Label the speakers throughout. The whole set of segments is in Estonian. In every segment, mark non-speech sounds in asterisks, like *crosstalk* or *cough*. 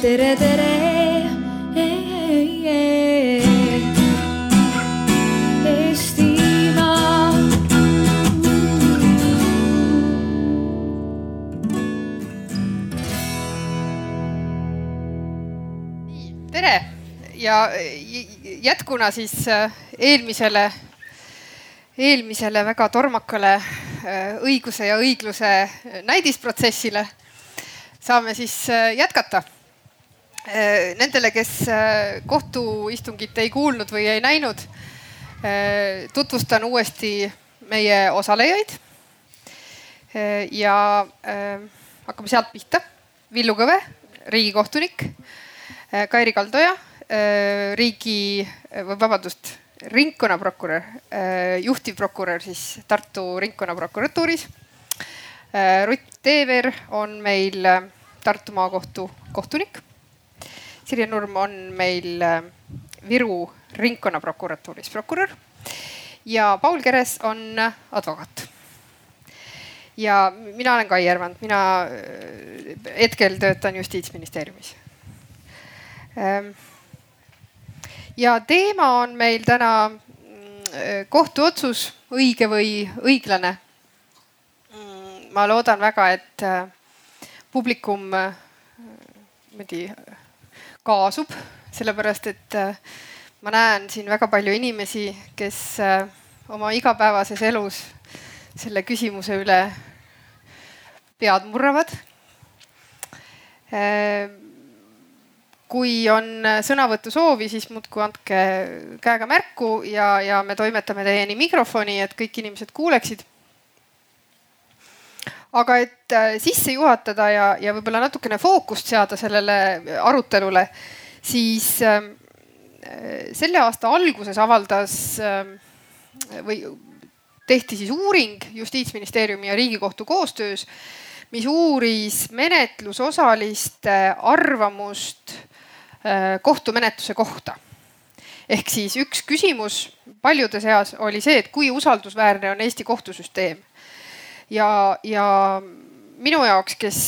Speaker 1: tere, tere.
Speaker 2: Tere ja jätkuna siis äh, eelmisele, eelmisele väga tormakale äh, õiguse ja õigluse näidisprotsessile saame siis äh, jätkata. Nendele, kes kohtuistungit ei kuulnud või ei näinud, tutvustan uuesti meie osalejaid. ja hakkame sealt pihta. Villu Kõve, riigikohtunik Kairi Kaldoja, riigi, vabandust, ringkonnaprokurör, juhtivprokurör siis Tartu ringkonnaprokuratuuris. Rutt Teever on meil Tartu maakohtu kohtunik. Sirje Nurm on meil Viru ringkonnaprokuratuuris prokurör ja Paul Keres on advokaat. ja mina olen Kai Järvand, mina hetkel töötan justiitsministeeriumis Ehm, ja teema on meil täna mm, kohtuotsus, õige või õiglane. Mm, ma loodan väga, et äh, publikum äh, niimoodi kaasub, sellepärast et äh, ma näen siin väga palju inimesi, kes oma igapäevases elus selle küsimuse üle pead murravad ehm, kui on sõnavõtusoovi, siis muudkui andke käega märku ja, ja me toimetame teieni mikrofoni, et kõik inimesed kuuleksid. Aga et äh, sisse juhatada ja, ja võib-olla natukene fookust seada sellele arutelule, siis äh, selle aasta alguses avaldas äh, või tehti siis uuring Justiitsministeeriumi ja Riigikohtu koostöös, mis uuris menetlusosaliste arvamust Äh, kohtumenetluse kohta. ehk siis üks küsimus paljude seas oli see, et kui usaldusväärne on Eesti kohtusüsteem. Ja, ja minu jaoks, kes,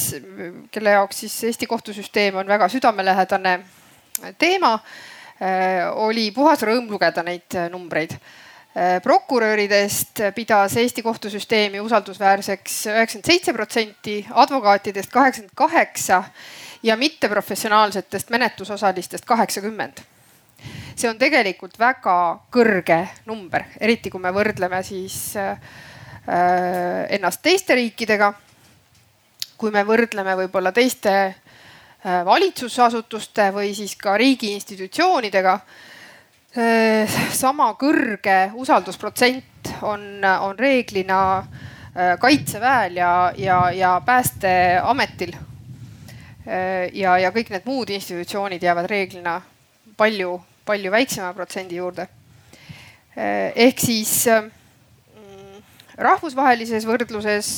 Speaker 2: kelle jaoks siis Eesti kohtusüsteem on väga südamelähedane teema, äh, oli puhas rõõm lugeda neid numbreid äh, prokuröridest pidas Eesti kohtusüsteemi usaldusväärseks üheksakümmend seitse protsenti, advokaatidest kaheksakümmend kaheksa ja mitteprofessionaalsetest menetlusosalistest kaheksakümmend. see on tegelikult väga kõrge number, eriti kui me võrdleme siis äh, ennast teiste riikidega. kui me võrdleme võib-olla teiste äh, valitsusasutuste või siis ka riigi institutsioonidega äh,. sama kõrge usaldusprotsent on, on reeglina äh, kaitseväel ja, ja, ja päästeametil Äh, ja, ja kõik need muud institutsioonid jäävad reeglina palju, palju väiksema protsendi juurde. Äh, ehk siis rahvusvahelises võrdluses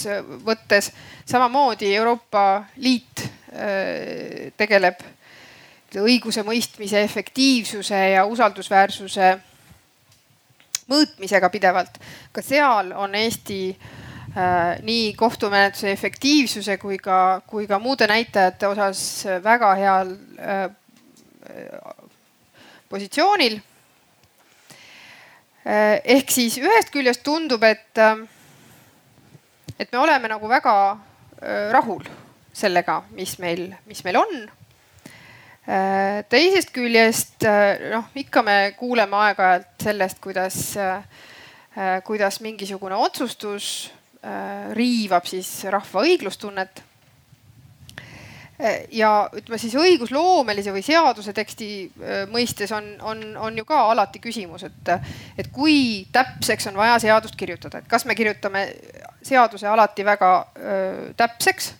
Speaker 2: võttes samamoodi Euroopa Liit äh, tegeleb õigusemõistmise efektiivsuse ja usaldusväärsuse mõõtmisega pidevalt. ka seal on Eesti äh, Äh, nii kohtumenetluse efektiivsuse kui ka, kui ka muude näitajate osas väga heal äh, positsioonil. Äh, ehk siis ühest küljest tundub, et, et me oleme nagu väga rahul sellega, mis meil, mis meil on. teisest küljest noh, ikka me kuuleme aeg-ajalt sellest, kuidas, kuidas mingisugune otsustus riivab siis rahva õiglustunnet. Äh, ja ütleme siis õigusloomelise või seaduse teksti äh, mõistes on, on, on ju ka alati küsimus, et, et kui täpseks on vaja seadust kirjutada, et kas me kirjutame seaduse alati väga öö, täpseks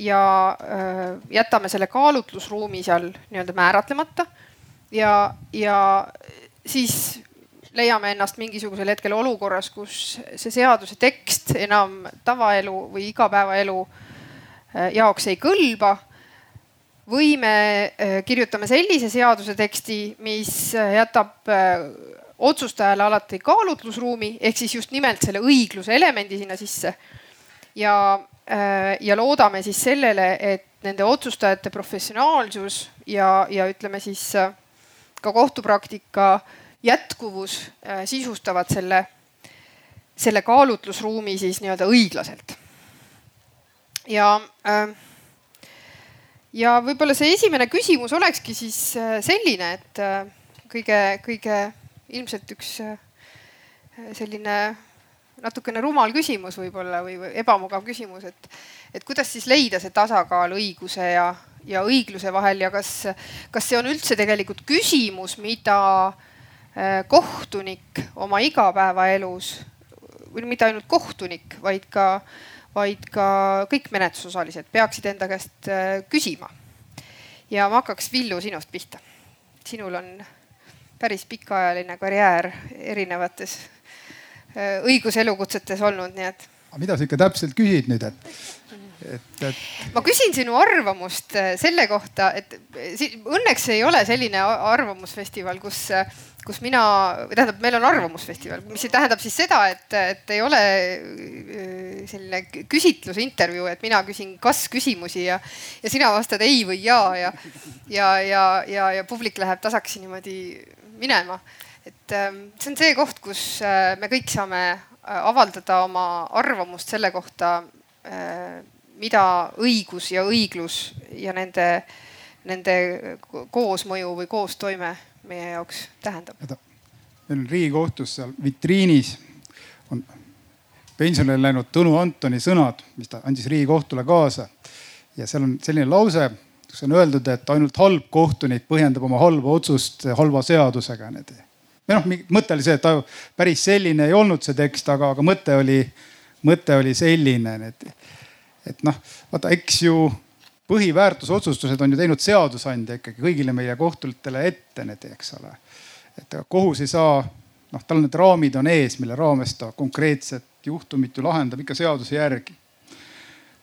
Speaker 2: ja öö, jätame selle kaalutlusruumi seal nii-öelda määratlemata ja, ja siis leiame ennast mingisugusel hetkel olukorras, kus see seaduse tekst enam tavaelu või igapäevaelu äh, jaoks ei kõlba. või me äh, kirjutame sellise seaduse teksti, mis äh, jätab otsustajale alati kaalutlusruumi ehk siis just nimelt selle õigluse elemendi sinna sisse. ja, ja loodame siis sellele, et nende otsustajate professionaalsus ja, ja ütleme siis ka kohtupraktika jätkuvus sisustavad selle, selle kaalutlusruumi siis nii-öelda õiglaselt. Ja äh, ja võib-olla see esimene küsimus olekski siis äh, selline, et äh, kõige, kõige ilmselt üks äh, selline natukene rumal küsimus võib-olla või, või ebamugav küsimus, et, et kuidas siis leida see tasakaal õiguse ja, ja õigluse vahel ja kas, kas see on üldse tegelikult küsimus, mida kohtunik oma igapäevaelus või mitte ainult kohtunik, vaid ka vaid ka kõik menetlusosalised peaksid enda käest äh, küsima. ja ma hakkaks Villu sinust pihta. sinul on päris pikaajaline karjäär erinevates äh, õiguselukutsetes olnud, nii et.
Speaker 1: mida sa ikka täpselt küsid nüüd, et, et,
Speaker 2: et? ma küsin sinu arvamust äh, selle kohta, et õnneks ei ole selline arvamusfestival, kus kus mina, tähendab, meil on arvamusfestival, mis tähendab siis seda, et, et ei ole äh, selline küsitlus, intervjuu, et mina küsin kas-küsimusi ja, ja sina vastad ei või ja, ja, ja, ja, ja, ja publik läheb tasakesi niimoodi minema. et ähm, see on see koht, kus äh, me kõik saame äh, avaldada oma arvamust selle kohta, mida õigus ja õiglus ja nende, nende koosmõju või koostoime meie jaoks tähendab?
Speaker 1: meil on Riigikohtus seal vitriinis on pensionile läinud Tõnu Antoni sõnad, mis ta andis Riigikohtule kaasa. ja seal on selline lause, kus on öeldud, et ainult halb kohtunik põhjendab oma halba otsust halva seadusega. või noh, mõte oli see, et ta päris selline ei olnud see tekst, aga, aga mõte oli, mõte oli selline, et, et noh, vaata, eks ju põhiväärtusotsustused on ju teinud seadusandja ikkagi kõigile meie kohtutele ette need, eks ole. et kohus ei saa, noh, tal need raamid on ees, mille raames ta konkreetset juhtumit ju lahendab ikka seaduse järgi.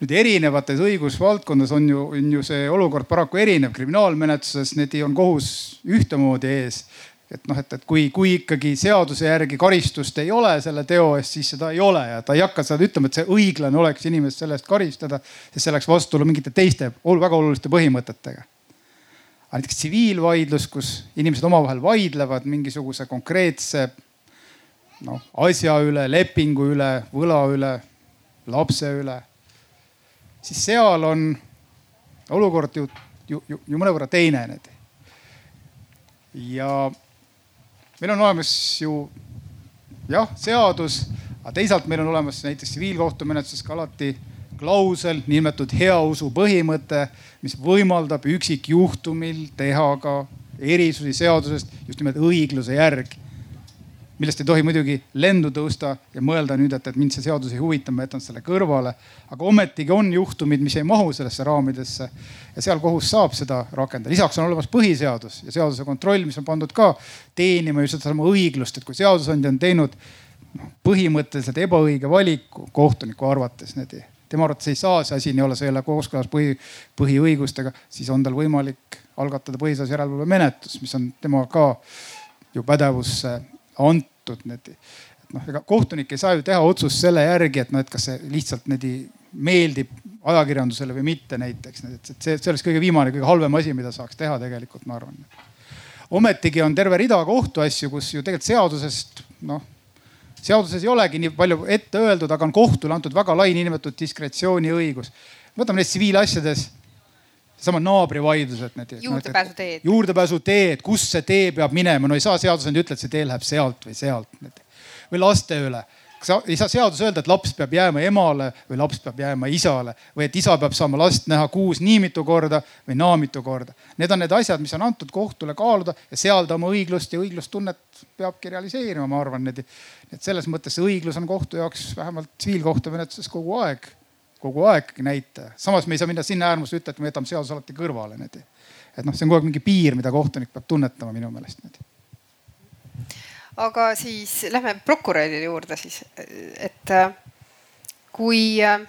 Speaker 1: nüüd erinevates õigusvaldkondades on ju, on ju see olukord paraku erinev. kriminaalmenetluses need on kohus ühtemoodi ees et noh, et, et kui, kui ikkagi seaduse järgi karistust ei ole selle teo eest, siis seda ei ole ja ta ei hakka seda ütlema, et see õiglane oleks inimest selle eest karistada, sest see läks vastuollu mingite teiste väga oluliste põhimõtetega. aga näiteks tsiviilvaidlus, kus inimesed omavahel vaidlevad mingisuguse konkreetse noh asja üle, lepingu üle, võla üle, lapse üle, siis seal on olukord ju, ju, ju, ju mõnevõrra teine ja meil on olemas ju jah, seadus, aga teisalt meil on olemas näiteks tsiviilkohtumenetluses ka alati klausel, niinimetatud heausu põhimõte, mis võimaldab üksikjuhtumil teha ka erisusi seadusest just nimelt õigluse järgi millest ei tohi muidugi lendu tõusta ja mõelda nüüd, et, et mind see seadus ei huvita, ma jätan selle kõrvale. aga ometigi on juhtumid, mis ei mahu sellesse raamidesse ja seal kohus saab seda rakendada. lisaks on olemas põhiseadus ja seaduse kontroll, mis on pandud ka teenima just sedasama õiglust, et kui seadusandja on teinud noh, põhimõtteliselt ebaõige valiku kohtuniku arvates, tema arvates ei saa see asi nii olla, see ei ole kooskõlas põhi, põhiõigustega, siis on tal võimalik algatada põhiseaduse järelevalve menetlus, mis on tema ka ju pädevusse antud need. et noh, ega kohtunik ei saa ju teha otsust selle järgi, et noh, et kas see lihtsalt niimoodi meeldib ajakirjandusele või mitte näiteks, et see, see oleks kõige viimane, kõige halvem asi, mida saaks teha tegelikult, ma arvan. ometigi on terve rida kohtuasju, kus ju tegelikult seadusest noh, seaduses ei olegi nii palju ette öeldud, aga on kohtule antud väga lai niinimetatud diskretsiooniõigus. võtame näiteks tsiviilasjades sama naabrivaidlused näiteks.
Speaker 2: juurdepääsuteed.
Speaker 1: juurdepääsuteed, kus see tee peab minema, no ei saa seadusandja ütelda, et see tee läheb sealt või sealt. või laste üle kas ei saa seadus öelda, et laps peab jääma emale või laps peab jääma isale või et isa peab saama last näha kuus nii mitu korda või naa mitu korda. Need on need asjad, mis on antud kohtule kaaluda ja seal ta oma õiglust ja õiglustunnet peabki realiseerima, ma arvan. et selles mõttes õiglus on kohtu jaoks vähemalt tsiviilkohtumenetluses kogu aeg kogu aeg näitaja. samas me ei saa minna sinna äärmusse, ütelda, et me jätame seaduse alati kõrvale. et noh, see on kogu aeg mingi piir, mida kohtunik peab tunnetama minu meelest.
Speaker 2: aga siis lähme prokuröride juurde siis, et äh, kui äh,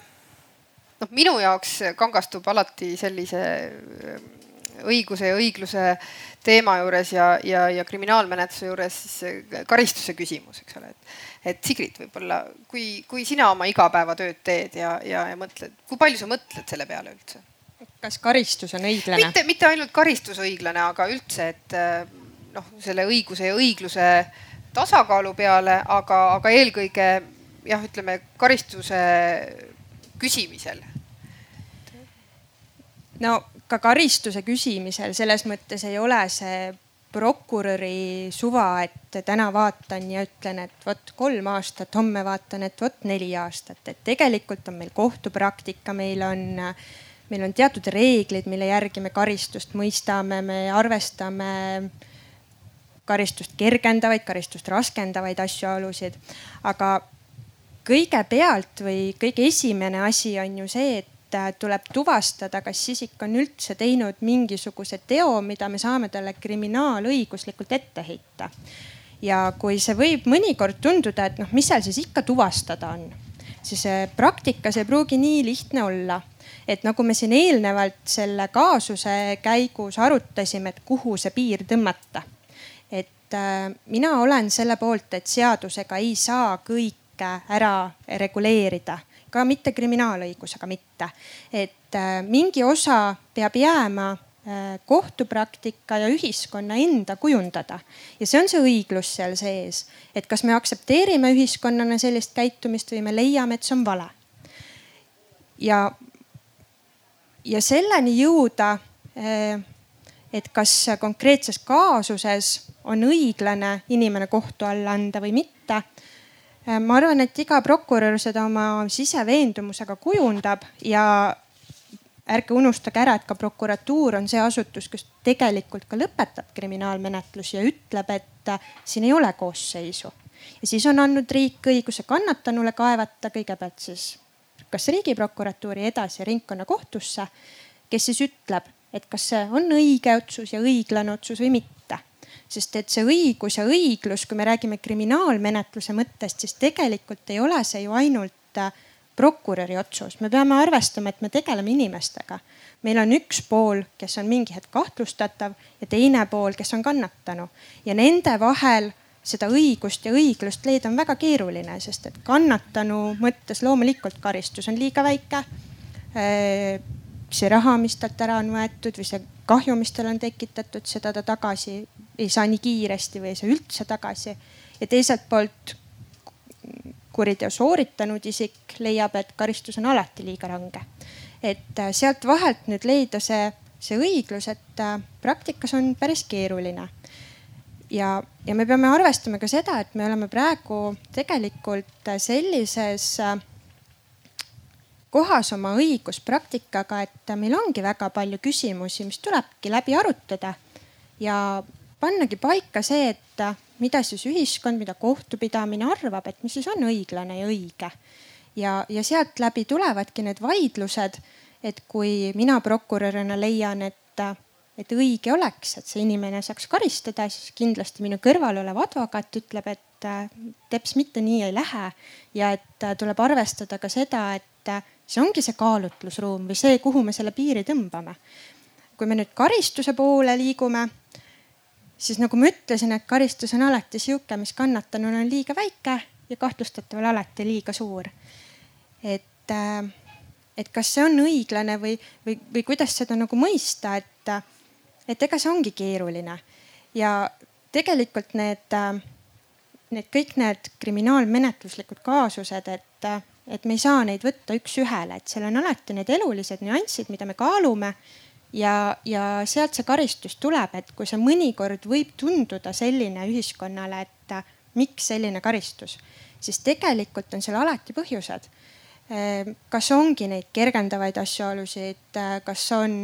Speaker 2: noh, minu jaoks kangastub alati sellise äh, õiguse ja õigluse teema juures ja, ja, ja kriminaalmenetluse juures siis karistuse küsimus, eks ole, et et Sigrid, võib-olla kui, kui sina oma igapäevatööd teed ja, ja, ja mõtled, kui palju sa mõtled selle peale üldse?
Speaker 3: kas karistus on õiglane?
Speaker 2: mitte, mitte ainult karistus õiglane, aga üldse, et noh, selle õiguse ja õigluse tasakaalu peale, aga, aga eelkõige jah, ütleme karistuse küsimisel.
Speaker 3: no ka karistuse küsimisel selles mõttes ei ole see prokuröri suva, et täna vaatan ja ütlen, et vot kolm aastat, homme vaatan, et vot neli aastat, et tegelikult on meil kohtupraktika, meil on, meil on teatud reeglid, mille järgi me karistust mõistame, me arvestame karistust kergendavaid, karistust raskendavaid asjaolusid. aga kõigepealt või kõige esimene asi on ju see, et Äh, tuleb tuvastada, kas isik on üldse teinud mingisuguse teo, mida me saame talle kriminaalõiguslikult ette heita. ja kui see võib mõnikord tunduda, et noh, mis seal siis ikka tuvastada on, siis äh, praktikas ei pruugi nii lihtne olla et nagu me siin eelnevalt selle kaasuse käigus arutasime, et kuhu see piir tõmmata. et äh, mina olen selle poolt, et seadusega ei saa kõike ära reguleerida ka mitte kriminaalõigusega mitte. et äh, mingi osa peab jääma äh, kohtupraktika ja ühiskonna enda kujundada ja see on see õiglus seal sees, et kas me aktsepteerime ühiskonnana sellist käitumist või me leiame, et see on vale. ja, ja selleni jõuda, äh, et kas konkreetses kaasuses on õiglane inimene kohtu alla anda või mitte ma arvan, et iga prokurör seda oma siseveendumusega kujundab ja ärge unustage ära, et ka prokuratuur on see asutus, kes tegelikult ka lõpetab kriminaalmenetlusi ja ütleb, et äh, siin ei ole koosseisu. ja siis on andnud riik õiguse kannatanule kaevata kõigepealt siis kas riigiprokuratuuri edasi ringkonnakohtusse, kes siis ütleb, et kas see on õige otsus ja õiglane otsus või mitte sest et see õigus ja õiglus, kui me räägime kriminaalmenetluse mõttest, siis tegelikult ei ole see ju ainult äh, prokuröri otsus, me peame arvestama, et me tegeleme inimestega. meil on üks pool, kes on mingi hetk kahtlustatav ja teine pool, kes on kannatanu ja nende vahel seda õigust ja õiglust leida on väga keeruline, sest et kannatanu mõttes loomulikult karistus on liiga väike. Äh, see raha, mis talt ära on võetud või see kahju, mis talle on tekitatud, seda ta tagasi ei saa nii kiiresti või ei saa üldse tagasi. ja teiselt poolt kuriteo sooritanud isik leiab, et karistus on alati liiga range. et äh, sealt vahelt nüüd leida see, see õiglus, et äh, praktikas on päris keeruline. ja, ja me peame arvestama ka seda, et me oleme praegu tegelikult sellises äh, kohas oma õiguspraktikaga, et meil ongi väga palju küsimusi, mis tulebki läbi arutada ja pannagi paika see, et mida siis ühiskond, mida kohtupidamine arvab, et mis siis on õiglane ja õige. ja, ja sealt läbi tulevadki need vaidlused, et kui mina prokurörina leian, et, et õige oleks, et see inimene saaks karistada, siis kindlasti minu kõrval olev advokaat ütleb, et teps mitte nii ei lähe ja et tuleb arvestada ka seda, et see ongi see kaalutlusruum või see, kuhu me selle piiri tõmbame. kui me nüüd karistuse poole liigume siis nagu ma ütlesin, et karistus on alati sihuke, mis kannatanul on liiga väike ja kahtlustataval alati liiga suur. et, äh, et kas see on õiglane või, või, või kuidas seda nagu mõista, et, et ega see ongi keeruline ja tegelikult need, äh, need kõik need kriminaalmenetluslikud kaasused, et, et me ei saa neid võtta üks-ühele, et seal on alati need elulised nüansid, mida me kaalume ja, ja sealt see karistus tuleb, et kui see mõnikord võib tunduda selline ühiskonnale, et äh, miks selline karistus, siis tegelikult on seal alati põhjused. Äh, kas ongi neid kergendavaid asjaolusid, äh, kas on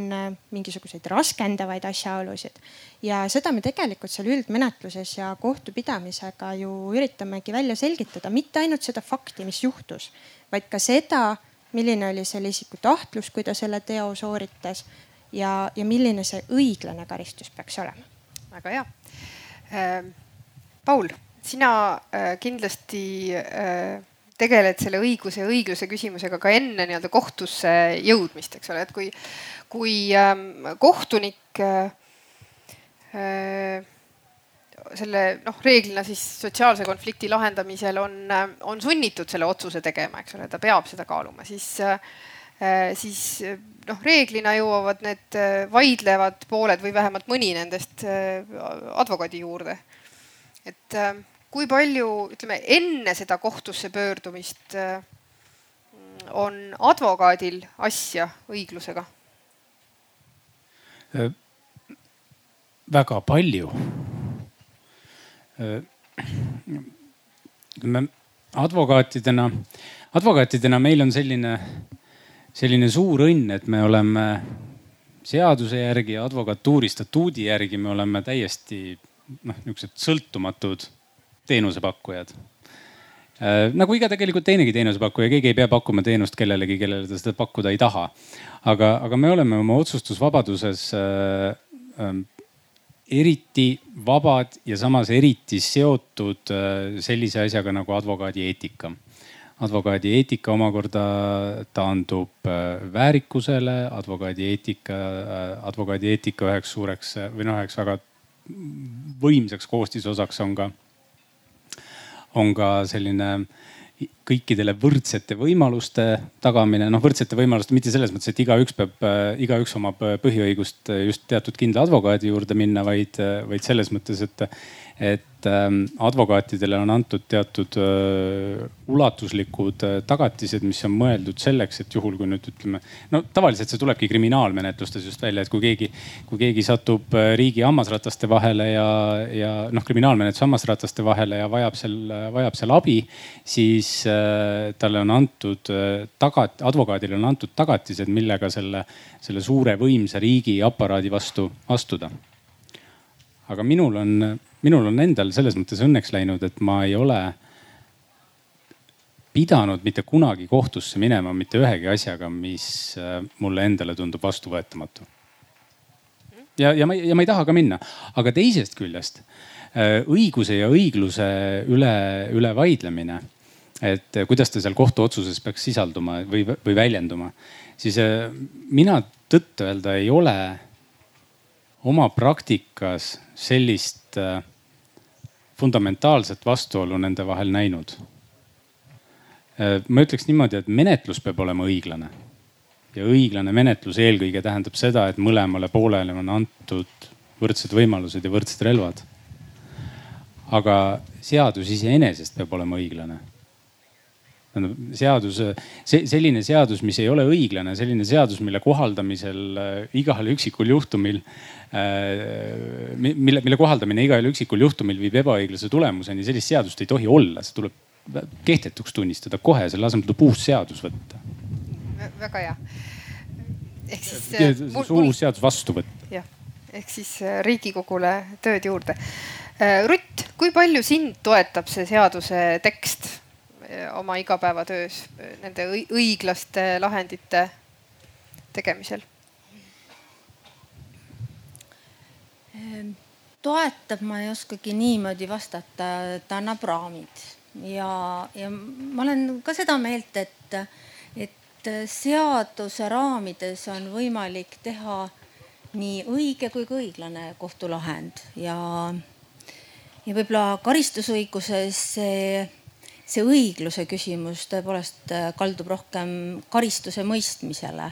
Speaker 3: mingisuguseid raskendavaid asjaolusid ja seda me tegelikult seal üldmenetluses ja kohtupidamisega ju üritamegi välja selgitada, mitte ainult seda fakti, mis juhtus, vaid ka seda, milline oli selle isiku tahtlus, kui ta selle teo sooritas ja, ja milline see õiglane karistus peaks olema.
Speaker 2: väga hea. Ähm, Paul, sina äh, kindlasti äh, tegeled selle õiguse ja õigluse küsimusega ka enne nii-öelda kohtusse jõudmist, eks ole, et kui, kui ähm, kohtunik äh, selle noh, reeglina siis sotsiaalse konflikti lahendamisel on, on sunnitud selle otsuse tegema, eks ole, ta peab seda kaaluma, siis siis noh, reeglina jõuavad need vaidlevad pooled või vähemalt mõni nendest advokaadi juurde. et kui palju, ütleme enne seda kohtusse pöördumist on advokaadil asja õiglusega?
Speaker 4: väga palju. ütleme advokaatidena, advokaatidena meil on selline, selline suur õnn, et me oleme seaduse järgi ja advokatuuri statuudi järgi me oleme täiesti noh, niisugused sõltumatud teenusepakkujad Äh, nagu iga tegelikult teinegi teenusepakkuja, keegi ei pea pakkuma teenust kellelegi, kellele ta seda pakkuda ei taha. aga, aga me oleme oma otsustusvabaduses äh, äh, eriti vabad ja samas eriti seotud äh, sellise asjaga nagu advokaadi eetika. Advokaadi eetika omakorda taandub äh, väärikusele, advokaadi eetika, äh, advokaadi eetika üheks suureks või noh, üheks väga võimsaks koostisosaks on ka on ka selline kõikidele võrdsete võimaluste tagamine, noh võrdsete võimaluste mitte selles mõttes, et igaüks peab, igaüks omab põhiõigust just teatud kindla advokaadi juurde minna, vaid, vaid selles mõttes, et et ähm, advokaatidele on antud teatud äh, ulatuslikud äh, tagatised, mis on mõeldud selleks, et juhul kui nüüd ütleme, no tavaliselt see tulebki kriminaalmenetlustes just välja, et kui keegi, kui keegi satub äh, riigi hammasrataste vahele ja, ja noh, kriminaalmenetluse hammasrataste vahele ja vajab seal, vajab seal abi, siis talle on antud tagat-, advokaadile on antud tagatised, millega selle, selle suure võimsa riigiaparaadi vastu astuda. aga minul on minul on endal selles mõttes õnneks läinud, et ma ei ole pidanud mitte kunagi kohtusse minema mitte ühegi asjaga, mis äh, mulle endale tundub vastuvõetamatu. ja, ja ma, ja ma ei taha ka minna, aga teisest küljest äh, õiguse ja õigluse üle, üle vaidlemine, et kuidas ta seal kohtuotsuses peaks sisalduma või, või väljenduma, siis äh, mina tõtt-öelda ei ole oma praktikas sellist äh, fundamentaalset vastuolu nende vahel näinud. Äh, ma ütleks niimoodi, et menetlus peab olema õiglane. ja õiglane menetlus eelkõige tähendab seda, et mõlemale poolele on antud võrdsed võimalused ja võrdsed relvad. aga seadus iseenesest peab olema õiglane tähendab seadus, see selline seadus, mis ei ole õiglane, selline seadus, mille kohaldamisel äh, igal üksikul juhtumil äh,, mille, mille kohaldamine igal üksikul juhtumil viib ebaõiglase tulemuseni, sellist seadust ei tohi olla, see tuleb kehtetuks tunnistada kohe, selle asemel tuleb uus seadus võtta.
Speaker 2: väga hea.
Speaker 4: ehk siis äh,. uus mul... seadus vastu võtta.
Speaker 2: jah, ehk siis Riigikogule tööd juurde. Rutt, kui palju sind toetab see seaduse tekst? Oma igapäevatöös eh, nende õiglaste lahendite tegemisel?
Speaker 5: Toetab, ma ei oskagi niimoodi vastata, ta annab raamid ja, ja ma olen ka seda meelt, et, et seaduse raamides on võimalik teha nii õige kui ka õiglane kohtulahend ja, ja võib-olla karistusõiguses see see õigluse küsimus tõepoolest äh, kaldub rohkem karistuse mõistmisele.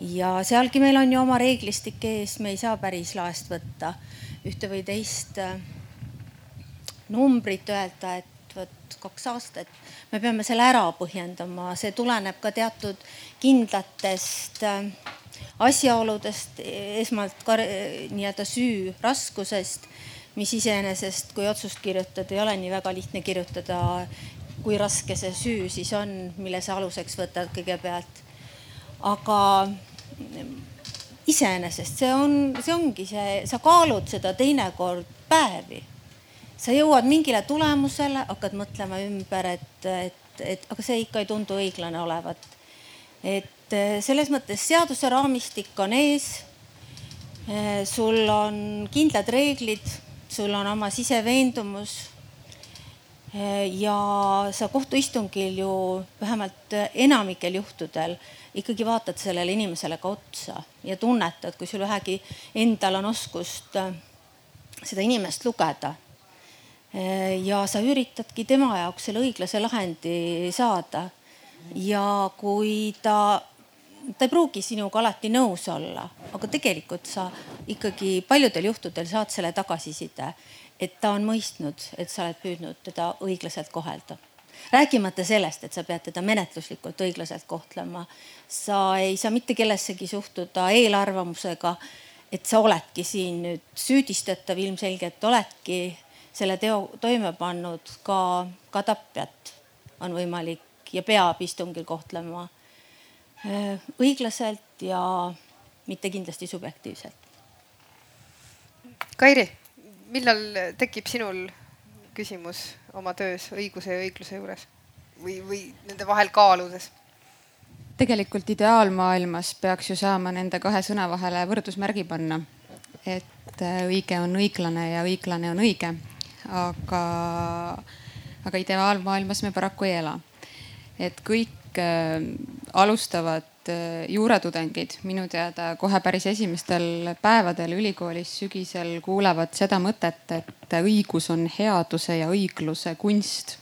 Speaker 5: ja sealgi meil on ju oma reeglistik ees, me ei saa päris laest võtta ühte või teist äh, numbrit, öelda, et vot kaks aastat. me peame selle ära põhjendama, see tuleneb ka teatud kindlatest äh, asjaoludest, esmalt nii-öelda süü raskusest mis iseenesest, kui otsust kirjutada, ei ole nii väga lihtne kirjutada kui raske see süü siis on, mille sa aluseks võtad kõigepealt. aga iseenesest see on, see ongi see, sa kaalud seda teinekord päevi. sa jõuad mingile tulemusele, hakkad mõtlema ümber, et, et, et aga see ikka ei tundu õiglane olevat. et eh, selles mõttes seaduse raamistik on ees. Eh, sul on kindlad reeglid, sul on oma siseveendumus ja sa kohtuistungil ju vähemalt enamikel juhtudel ikkagi vaatad sellele inimesele ka otsa ja tunnetad, kui sul vähegi endal on oskust äh, seda inimest lugeda. Äh, ja sa üritadki tema jaoks selle õiglase lahendi saada. ja kui ta ta ei pruugi sinuga alati nõus olla, aga tegelikult sa ikkagi paljudel juhtudel saad selle tagasiside, et ta on mõistnud, et sa oled püüdnud teda õiglaselt kohelda rääkimata sellest, et sa pead teda menetluslikult õiglaselt kohtlema. sa ei saa mitte kellessegi suhtuda eelarvamusega, et sa oledki siin nüüd süüdistatav, ilmselgelt oledki selle teo toime pannud, ka, ka tapjat on võimalik ja peab istungil kohtlema õiglaselt ja mitte kindlasti subjektiivselt.
Speaker 2: Kairi, millal tekib sinul küsimus oma töös õiguse ja õigluse juures või, või nende vahel kaaludes?
Speaker 6: tegelikult ideaalmaailmas peaks ju saama nende kahe sõna vahele võrdusmärgi panna. et äh, õige on õiglane ja õiglane on õige. aga, aga ideaalmaailmas me paraku ei ela. et kõik äh, alustavad äh, juuratudengid minu teada kohe päris esimestel päevadel ülikoolis sügisel kuulevad seda mõtet, et õigus on headuse ja õigluse kunst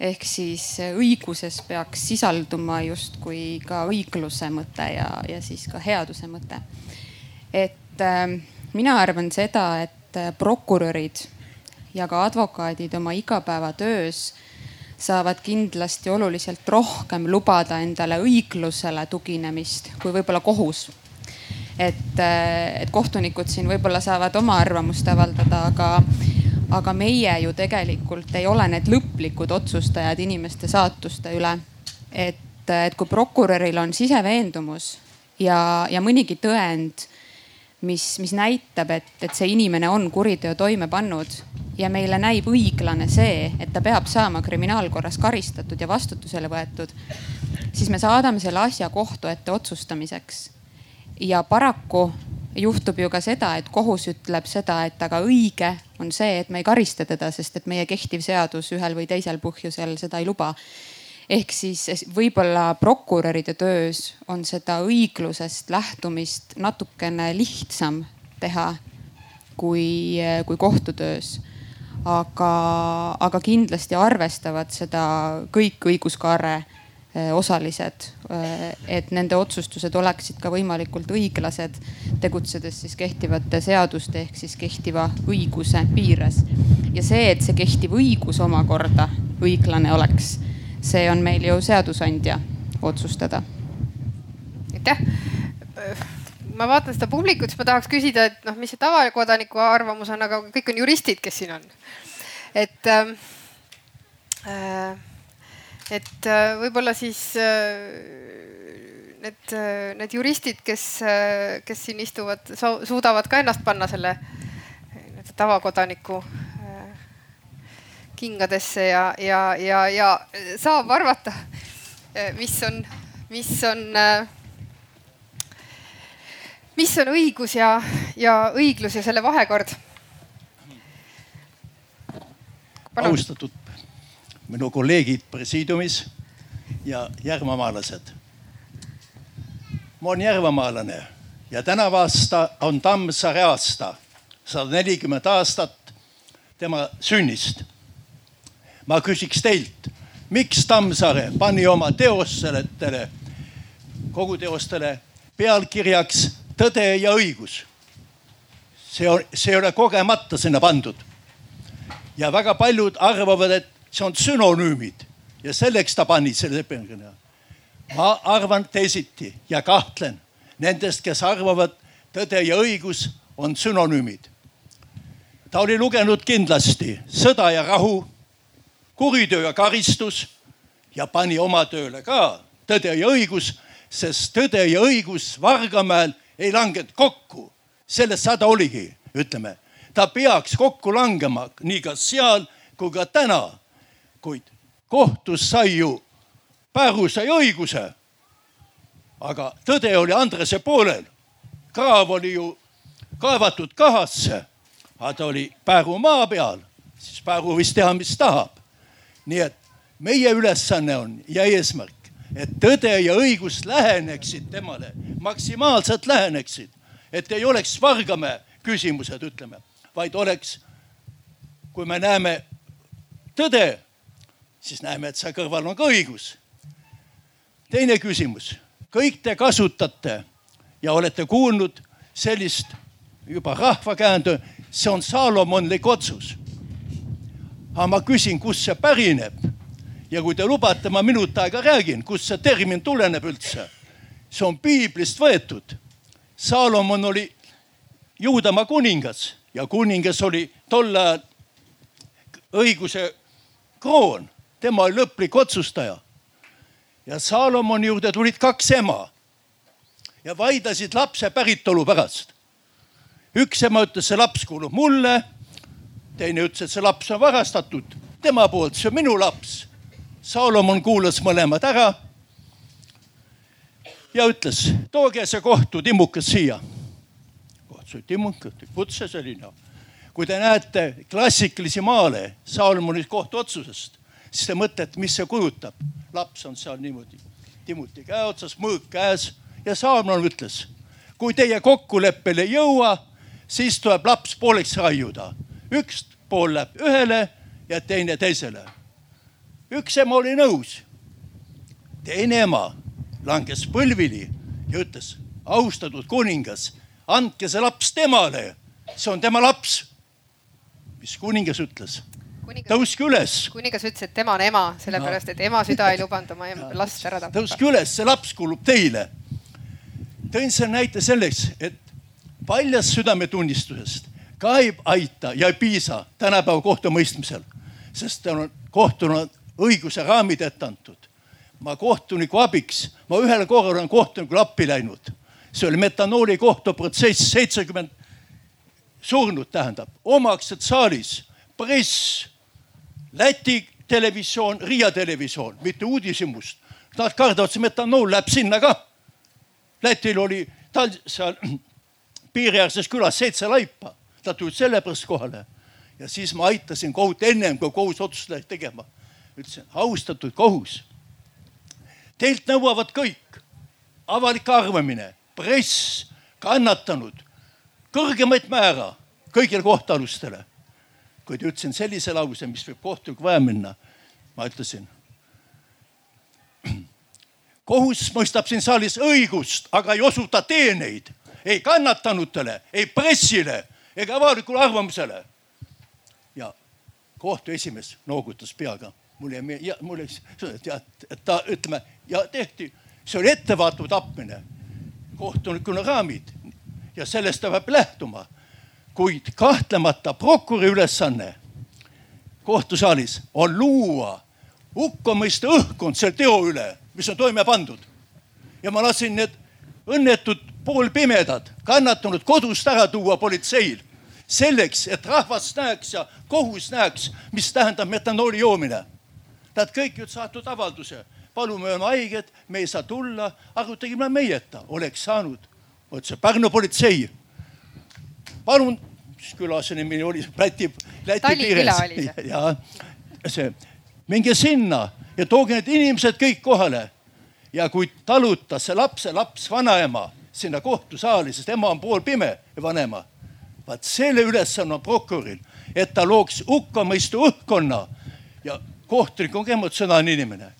Speaker 6: ehk siis õiguses peaks sisalduma justkui ka õigluse mõte ja, ja siis ka headuse mõte. et äh, mina arvan seda, et äh, prokurörid ja ka advokaadid oma igapäevatöös saavad kindlasti oluliselt rohkem lubada endale õiglusele tuginemist kui võib-olla kohus. et, äh, et kohtunikud siin võib-olla saavad oma arvamust avaldada, aga aga meie ju tegelikult ei ole need lõplikud otsustajad inimeste saatuste üle. et, et kui prokuröril on siseveendumus ja, ja mõnigi tõend, mis, mis näitab, et, et see inimene on kuriteo toime pannud ja meile näib õiglane see, et ta peab saama kriminaalkorras karistatud ja vastutusele võetud, siis me saadame selle asja kohtu ette otsustamiseks. ja paraku juhtub ju ka seda, et kohus ütleb seda, et aga õige on see, et me ei karista teda, sest et meie kehtiv seadus ühel või teisel põhjusel seda ei luba. Ehk siis võib-olla prokuröride töös on seda õiglusest lähtumist natukene lihtsam teha kui, kui kohtutöös aga, aga kindlasti arvestavad seda kõik õiguskaare Eh, osalised, eh, et nende otsustused oleksid ka võimalikult õiglased, tegutsedes siis kehtivate seaduste ehk siis kehtiva õiguse piires. ja see, et see kehtiv õigus omakorda õiglane oleks, see on meil ju seadusandja otsustada.
Speaker 2: aitäh ma vaatan seda publikut, siis ma tahaks küsida, et noh, mis see tavakodaniku arvamus on, aga kõik on juristid, kes siin on. et ähm, äh, et äh, võib-olla siis äh, need, äh, need juristid, kes, kes siin istuvad, suudavad ka ennast panna selle tavakodaniku kingadesse ja, ja, ja, ja saab arvata, mis on, mis on, mis on õigus ja, ja õiglus ja selle vahekord.
Speaker 7: austatud minu kolleegid presiidiumis ja järvamaalased. ma olen järvamaalane ja tänavu aasta on Tammsaare aasta, sada nelikümmend aastat tema sünnist. Ma küsiks teilt, miks Tammsaare pani oma teostele, kogu teostele pealkirjaks Tõde ja õigus? see on, see ei ole kogemata sinna pandud. ja väga paljud arvavad, et see on sünonüümid ja selleks ta pani selle lepingu. ma arvan teisiti ja kahtlen nendest, kes arvavad, tõde ja õigus on sünonüümid. ta oli lugenud kindlasti Sõda ja rahu, Kuritöö ja karistus ja pani oma tööle ka Tõde ja õigus, sest Tõde ja õigus Vargamäel ei langenud kokku. sellest sada oligi, ütleme, ta peaks kokku langema nii ka seal kui ka täna kuid kohtus sai ju, Pääru sai õiguse. aga tõde oli Andrese poolel. kraav oli ju kaevatud kahasse, aga ta oli Pääru maa peal, siis Pääru võis teha, mis tahab. Nii et meie ülesanne on ja eesmärk, et tõde ja õigus läheneksid temale, maksimaalselt läheneksid, et ei oleks Vargamäe küsimused, ütleme, vaid oleks, kui me näeme tõde siis näeme, et seal kõrval on ka õigus. teine küsimus, kõik te kasutate ja olete kuulnud sellist juba rahvakäändu, see on Saalomonlik otsus. Aga ma küsin, kust see pärineb ja kui te lubate, ma minut aega räägin, kust see termin tuleneb üldse. see on piiblist võetud. Saalomon oli Juudamaa kuningas ja kuningas oli tol ajal õiguse kroon, tema oli lõplik otsustaja. ja Saalomoni juurde tulid kaks ema ja vaidlesid lapse päritolu pärast. üks ema ütles, see laps kuulub mulle. Teine ütles, et see laps on varastatud tema poolt, see on minu laps. Saalomon kuulas mõlemad ära. ja ütles, tooge see kohtu timmukas siia. kohtusid timmukad, kutse selline kui te näete klassikalisi maale Saalmoni kohtuotsusest, siis te mõtlete, mis see kujutab. laps on seal niimoodi, Timuti käe otsas, mõõk käes ja Saalmon ütles, kui teie kokkuleppele ei jõua, siis tuleb laps pooleks raiuda. Üks pool läheb ühele ja teine teisele. üks ema oli nõus. teine ema langes põlvili ja ütles, austatud kuningas, andke see laps temale, see on tema laps mis kuningas ütles? tõuske üles.
Speaker 2: kuningas ütles, et tema on ema, sellepärast et ema süda ei lubanud oma *laughs* last ära tappa.
Speaker 7: tõuske üles, see laps kuulub teile. tõin selle näite selleks, et paljast südametunnistusest ka ei aita ja ei piisa tänapäeva kohtumõistmisel, sest on kohtunud õiguse raamid ette antud. ma kohtuniku abiks, ma ühel korral olen kohtunikule appi läinud. see oli metanooli kohtuprotsess, seitsekümmend surnud tähendab, omaksed saalis, press, Läti televisioon, Riia televisioon, mitte uudishimust. Nad kardavad, see metanool läheb sinna ka. Lätil oli tal seal *clears throat* piiriäärses külas seitse laipa, nad tulid sellepärast kohale ja siis ma aitasin kohut ennem kui kohus otsust läks tegema. ütlesin, austatud kohus. Teilt nõuavad kõik, avalik arvamine, press, kannatanud, kõrgemaid määra kõigile kohtualustele. kuid ütlesin sellise lause, mis võib kohtunik vaja minna. ma ütlesin. kohus mõistab siin saalis õigust, aga ei osuta teeneid ei kannatanutele, ei pressile ega avalikule arvamusele. ja kohtu esimees noogutas peaga, mul jäi, mul jäi, tead, et ta ütleme ja tehti, see oli ettevaatav tapmine. kohtunikuna raamid ja sellest ta peab lähtuma. kuid kahtlemata prokuröri ülesanne kohtusaalis on luua hukkamõiste õhkkond selle teo üle, mis on toime pandud. ja ma lasin need õnnetud poolpimedad, kannatanud kodust ära tuua politseil selleks, et rahvas näeks ja kohus näeks, mis tähendab metanooli joomine. Nad kõik ju saatnud avalduse, palume, me oleme haiged, me ei saa tulla, arutage meieta, oleks saanud vot see Pärnu politsei. palun, mis küla see nimi oli, Läti, Läti piires. *laughs* ja see, minge sinna ja tooge need inimesed kõik kohale. ja kui talutas see lapse laps vanaema sinna kohtusaali, sest ema on poolpime ja vanema. Vaat selle ülesanne on prokuröril, et ta looks hukkamõistu õhkkonna ja kohtunik on ka emotsionaalne inimene.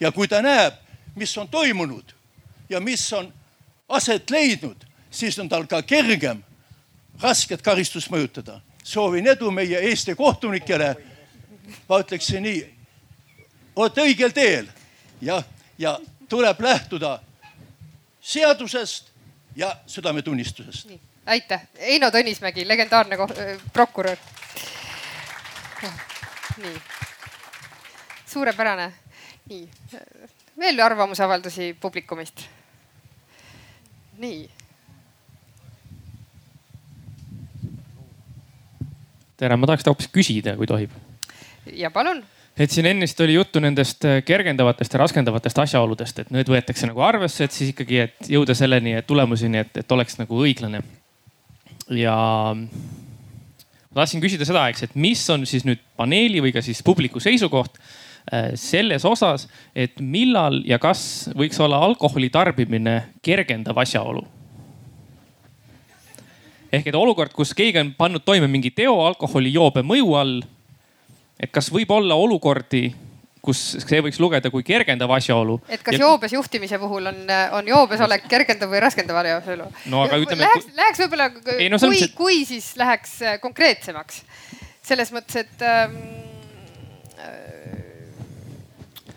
Speaker 7: ja kui ta näeb, mis on toimunud ja mis on aset leidnud, siis on tal ka kergem rasket karistust mõjutada. soovin edu meie Eesti kohtunikele. ma ütleksin nii, olete õigel teel ja, ja tuleb lähtuda seadusest ja südametunnistusest.
Speaker 2: Aitäh, Eino Tõnismägi, legendaarne prokurör. nii, suurepärane. nii, veel arvamusavaldusi publikumist nii.
Speaker 8: tere, ma tahaks hoopis küsida, kui tohib.
Speaker 2: ja palun
Speaker 8: et siin ennist oli juttu nendest äh, kergendavatest ja raskendavatest asjaoludest, et need võetakse nagu arvesse, et siis ikkagi, et jõuda selleni, et tulemuseni, et, et oleks nagu õiglane. Ja ma tahtsin küsida seda, eks, et mis on siis nüüd paneeli või ka siis publiku seisukoht Äh, selles osas, et millal ja kas võiks olla alkoholi tarbimine kergendav asjaolu. ehk et olukord, kus keegi on pannud toime mingi teo alkoholijoobe mõju all. et kas võib olla olukordi, kus see võiks lugeda kui kergendav asjaolu.
Speaker 2: et kas ja... joobes juhtimise puhul on, on joobesolek kergendav või raskendav asjaolu?
Speaker 8: no aga ütleme.
Speaker 2: Läheks, läheks võib-olla, no, kui, et... kui siis läheks äh, konkreetsemaks selles mõttes, et ähm,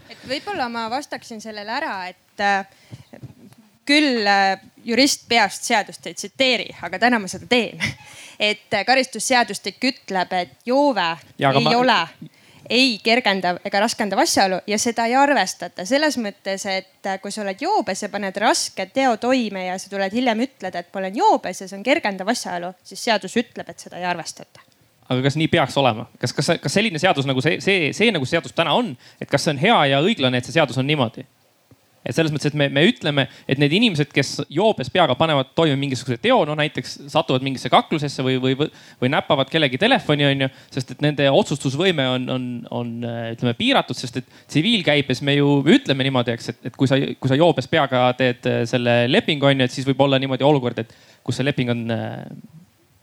Speaker 3: et võib-olla ma vastaksin sellele ära, et äh, küll äh, jurist peast seadust ei tsiteeri, aga täna ma seda teen. *laughs* et äh, karistusseadustik ütleb, et joove ja, ei ma... ole ei kergendav ega raskendav asjaolu ja seda ei arvestata. Selles mõttes, et kui sa oled joobes ja paned raske teo toime ja sa tuled hiljem ütled, et ma olen joobes ja see on kergendav asjaolu, siis seadus ütleb, et seda ei arvestata.
Speaker 8: Aga kas nii peaks olema, kas, kas, kas selline seadus nagu see, see, see nagu seadus täna on, et kas see on hea ja õiglane, et see seadus on niimoodi? Et selles mõttes, et me, me ütleme, et need inimesed, kes joobes peaga panevad toime mingisuguse teo, no näiteks satuvad mingisse kaklusesse või, või, või näpavad kellegi telefoni, onju. sest et nende otsustusvõime on, on, on ütleme piiratud, sest et tsiviilkäibes me ju ütleme niimoodi, eks, et, et kui sa, kui sa joobes peaga teed selle lepingu onju, et siis võib olla niimoodi olukord, et kus see leping on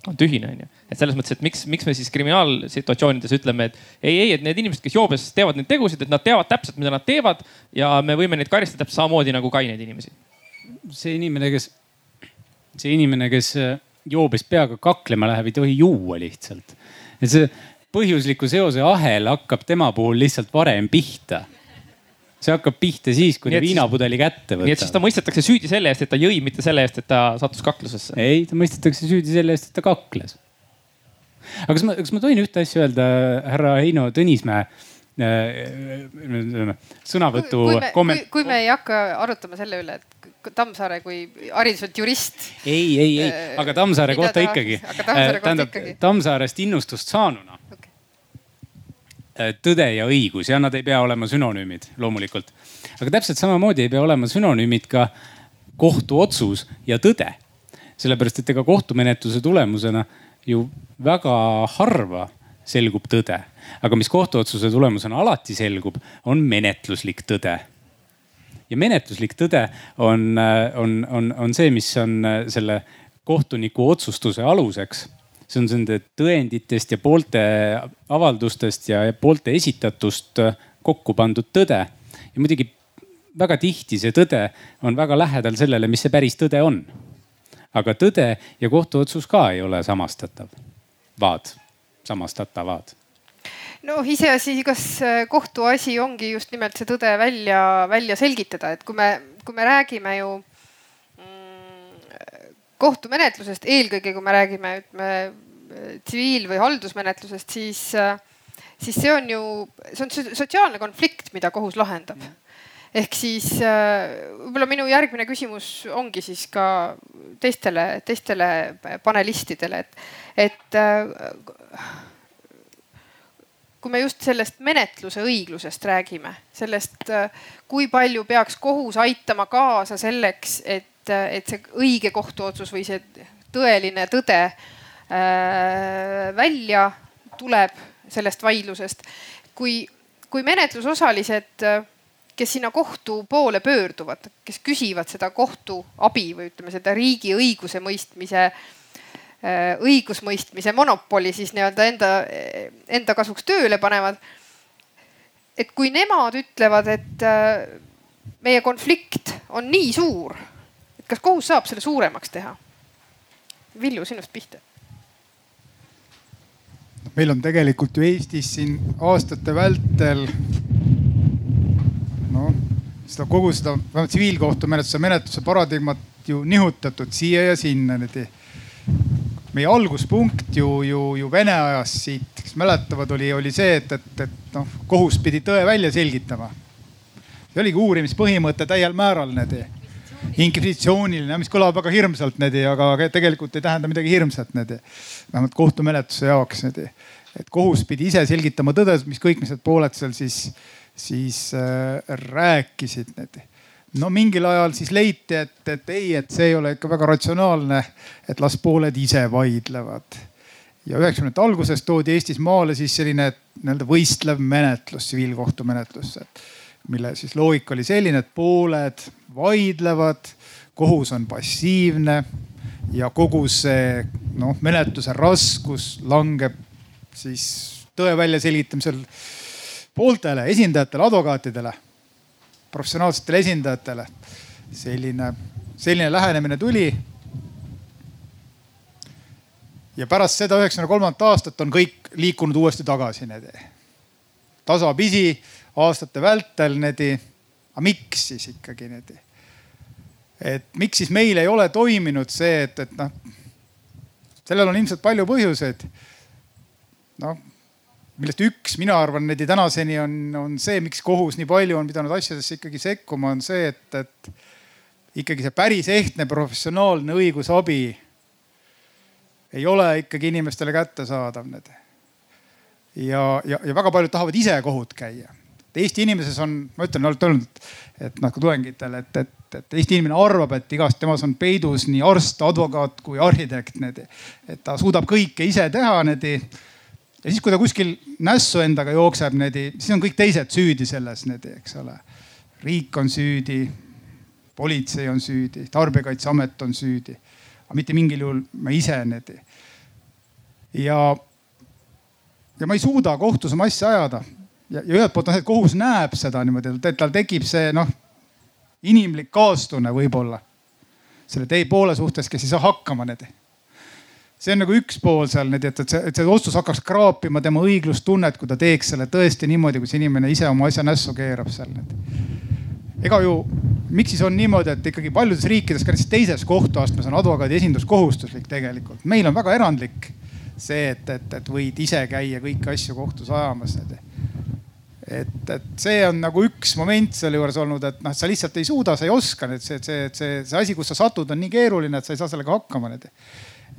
Speaker 8: on tühine, onju. et selles mõttes, et miks, miks me siis kriminaalsituatsioonides ütleme, et ei, ei, et need inimesed, kes joobes teevad neid tegusid, et nad teavad täpselt, mida nad teevad ja me võime neid karistada täpselt samamoodi nagu kaineid inimesi.
Speaker 4: see inimene, kes, see inimene, kes äh, joobes peaga kaklema läheb, ei tohi juua lihtsalt. et see põhjusliku seose ahel hakkab tema puhul lihtsalt varem pihta see hakkab pihta siis, kui ta viinapudeli kätte võtab.
Speaker 8: nii et siis ta mõistetakse süüdi selle eest, et ta jõi, mitte selle eest, et ta sattus kaklusesse.
Speaker 4: ei, ta mõistetakse süüdi selle eest, et ta kakles. aga kas ma, kas ma tohin ühte asja öelda, härra Heino Tõnismäe? Äh, sõnavõtu
Speaker 2: komment-. kui me ei hakka arutama selle üle, et Tammsaare kui hariduselt jurist.
Speaker 4: ei, ei, ei, äh, aga Tammsaare kohta ikkagi. tähendab, Tammsaarest innustust saanuna Äh, tõde ja õigus ja nad ei pea olema sünonüümid loomulikult. aga täpselt samamoodi ei pea olema sünonüümid ka kohtuotsus ja tõde. sellepärast, et ega kohtumenetluse tulemusena ju väga harva selgub tõde. aga mis kohtuotsuse tulemusena alati selgub, on menetluslik tõde. ja menetluslik tõde on, äh, on, on, on see, mis on äh, selle kohtuniku otsustuse aluseks see on nende tõenditest ja poolte avaldustest ja poolte esitatust kokku pandud tõde. ja muidugi väga tihti see tõde on väga lähedal sellele, mis see päris tõde on. aga tõde ja kohtuotsus ka ei ole samastatav, vaad, samastatavad
Speaker 2: noh, iseasi, kas kohtuasi ongi just nimelt see tõde välja, välja selgitada, et kui me, kui me räägime ju kohtumenetlusest, eelkõige kui me räägime, ütleme tsiviil- või haldusmenetlusest, siis, siis see on ju, see on sotsiaalne konflikt, mida kohus lahendab. ehk siis võib-olla minu järgmine küsimus ongi siis ka teistele, teistele panelistidele, et, et kui me just sellest menetluse õiglusest räägime, sellest, kui palju peaks kohus aitama kaasa selleks, et et, et see õige kohtuotsus või see tõeline tõde äh, välja tuleb sellest vaidlusest. kui, kui menetlusosalised, kes sinna kohtu poole pöörduvad, kes küsivad seda kohtuabi või ütleme seda riigi õigusemõistmise äh, õigusmõistmise monopoli siis nii-öelda enda, enda kasuks tööle panevad. et kui nemad ütlevad, et äh, meie konflikt on nii suur kas kohus saab selle suuremaks teha? Villu, sinust pihta.
Speaker 1: meil on tegelikult ju Eestis siin aastate vältel noh, seda kogu seda vähemalt tsiviilkohtumenetluse menetluse paradigmat ju nihutatud siia ja sinna meie alguspunkt ju, ju, ju Vene ajast siit, kes mäletavad, oli, oli see, et, et, et noh, kohus pidi tõe välja selgitama. see oligi uurimispõhimõte täiel määral niimoodi inkvisitsiooniline, mis kõlab väga hirmsalt niimoodi, aga tegelikult ei tähenda midagi hirmsat niimoodi. vähemalt kohtumenetluse jaoks niimoodi. et kohus pidi ise selgitama tõde, mis kõik, mis need pooled seal siis, siis äh, rääkisid niimoodi no mingil ajal siis leiti, et, et ei, et see ei ole ikka väga ratsionaalne, et las pooled ise vaidlevad. ja üheksakümnendate alguses toodi Eestis maale siis selline nii-öelda võistlev menetlus, tsiviilkohtumenetlus, mille siis loogika oli selline, et pooled vaidlevad, kohus on passiivne ja kogu see noh, menetluse raskus langeb siis tõe väljaselgitamisel pooltele esindajatele, advokaatidele, professionaalsetele esindajatele selline, selline lähenemine tuli. ja pärast seda üheksakümne kolmandat aastat on kõik liikunud uuesti tagasi need tasapisi aastate vältel need. aga miks siis ikkagi need? et miks siis meil ei ole toiminud see, et, et noh, sellel on ilmselt palju põhjuseid. noh, millest üks, mina arvan, neid tänaseni on, on see, miks kohus nii palju on pidanud asjadesse ikkagi sekkuma, on see, et, et ikkagi see päris ehtne professionaalne õigusabi ei ole ikkagi inimestele kättesaadav need. ja, ja, ja väga paljud tahavad ise kohut käia. Eesti inimeses on, ma ütlen, olete öelnud, et noh, kui tudengitele, et, et, et Eesti inimene arvab, et igas temas on peidus nii arst, advokaat kui arhitekt, need. et ta suudab kõike ise teha, need. ja siis, kui ta kuskil nässu endaga jookseb, need, siis on kõik teised süüdi selles, need, eks ole. riik on süüdi, politsei on süüdi, tarbijakaitseamet on süüdi, aga mitte mingil juhul ma ise need. ja, ja ma ei suuda kohtus oma asja ajada ja, ja ühelt poolt on see, et kohus näeb seda niimoodi, et tal tekib see noh, inimlik kaastunne võib-olla selle teie poole suhtes, kes ei saa hakkama need. see on nagu üks pool seal need, et, et see, et see otsus hakkaks kraapima tema õiglustunnet, kui ta teeks selle tõesti niimoodi, kui see inimene ise oma asja nässu keerab seal ega ju, miks siis on niimoodi, et ikkagi paljudes riikides, ka näiteks teises kohtuastmes on advokaadi esindus kohustuslik tegelikult. meil on väga erandlik see, et, et, et võid ise käia kõiki asju kohtus ajamas et, et see on nagu üks moment selle juures olnud, et noh, sa lihtsalt ei suuda, sa ei oska, et see, see, see, see asi, kus sa satud, on nii keeruline, et sa ei saa sellega hakkama.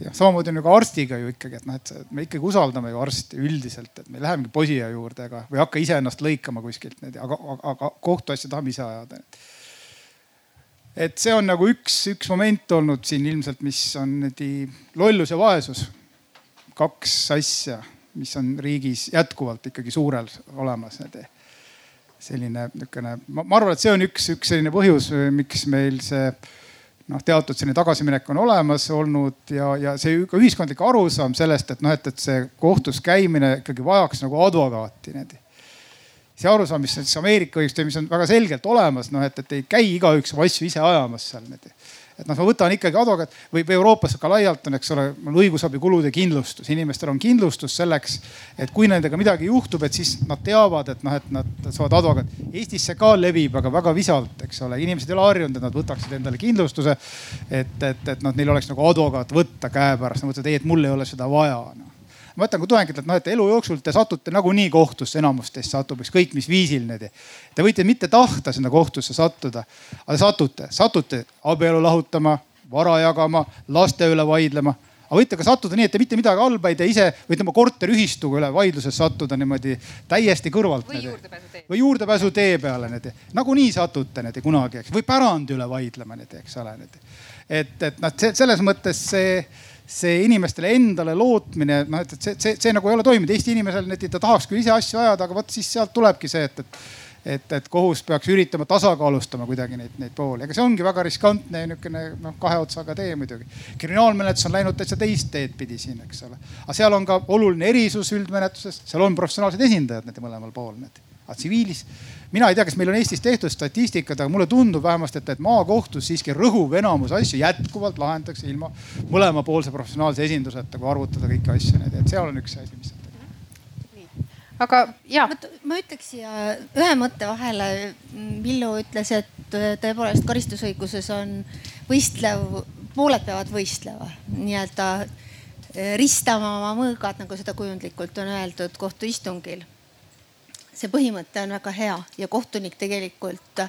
Speaker 1: ja samamoodi on ju ka arstiga ju ikkagi, et noh, et me ikkagi usaldame ju arsti üldiselt, et me ei lähegi posija juurde ega, või hakka iseennast lõikama kuskilt, aga, aga, aga kohtuasja tahame ise ajada. et see on nagu üks, üks moment olnud siin ilmselt, mis on lollus ja vaesus. kaks asja mis on riigis jätkuvalt ikkagi suurel olemas. selline niisugune, ma arvan, et see on üks, üks selline põhjus, miks meil see noh, teatud selline tagasiminek on olemas olnud ja, ja see ka ühiskondlik arusaam sellest, et noh, et, et see kohtus käimine ikkagi vajaks nagu advokaati. see arusaam, mis siis Ameerika õigustöö, mis on väga selgelt olemas, noh et, et ei käi igaüks oma asju ise ajamas seal et noh, ma võtan ikkagi advokaat või, Euroopas ka laialt on, eks ole, õigusabikulude kindlustus, inimestel on kindlustus selleks, et kui nendega midagi juhtub, et siis nad teavad, et noh, et nad saavad advokaat. Eestis see ka levib, aga väga visalt, eks ole, inimesed ei ole harjunud, et nad võtaksid endale kindlustuse. et, et, et noh, neil oleks nagu advokaat võtta käepärast, nad mõtlevad, ei, et mul ei ole seda vaja no ma ütlen ka tudengitele, et noh, et elu jooksul te satute nagunii kohtusse, enamus teist satub ükskõik mis viisil need. Te võite mitte tahta sinna kohtusse sattuda, aga satute, satute abielu lahutama, vara jagama, laste üle vaidlema aga võite ka sattuda nii, et te mitte midagi halba ei tee ise, võite oma korteriühistuga üle vaidluses sattuda niimoodi täiesti kõrvalt.
Speaker 2: või juurdepääsu tee.
Speaker 1: või juurdepääsu tee peale need. nagunii satute need kunagi, eks, või pärandi üle vaidlema need, eks ole. et, et noh, selles mõttes see see inimestele endale lootmine, noh, et, et see, see, see nagu ei ole toiminud. Eesti inimesel, ta tahaks küll ise asju ajada, aga vot siis sealt tulebki see, et, et et, et kohus peaks üritama tasakaalustama kuidagi neid, neid pooli, ega see ongi väga riskantne ja niisugune noh, kahe otsaga tee muidugi. kriminaalmenetlus on läinud täitsa teist teed pidi siin, eks ole. aga seal on ka oluline erisus üldmenetluses, seal on professionaalsed esindajad nende mõlemal pool need. Aga tsiviilis mina ei tea, kas meil on Eestis tehtud statistikat, aga mulle tundub vähemasti, et, et maakohtus siiski rõhuv enamus asju jätkuvalt lahendatakse ilma mõlemapoolse professionaalse esinduseta, kui arvutada kõiki asju. et seal on üks asi, mis
Speaker 2: aga ja.
Speaker 5: ma ütleks siia ühe mõtte vahele. Villu ütles, et tõepoolest karistusõiguses on võistlev, pooled peavad võistlema, nii-öelda ristama oma mõõgad, nagu seda kujundlikult on öeldud kohtuistungil see põhimõte on väga hea ja kohtunik tegelikult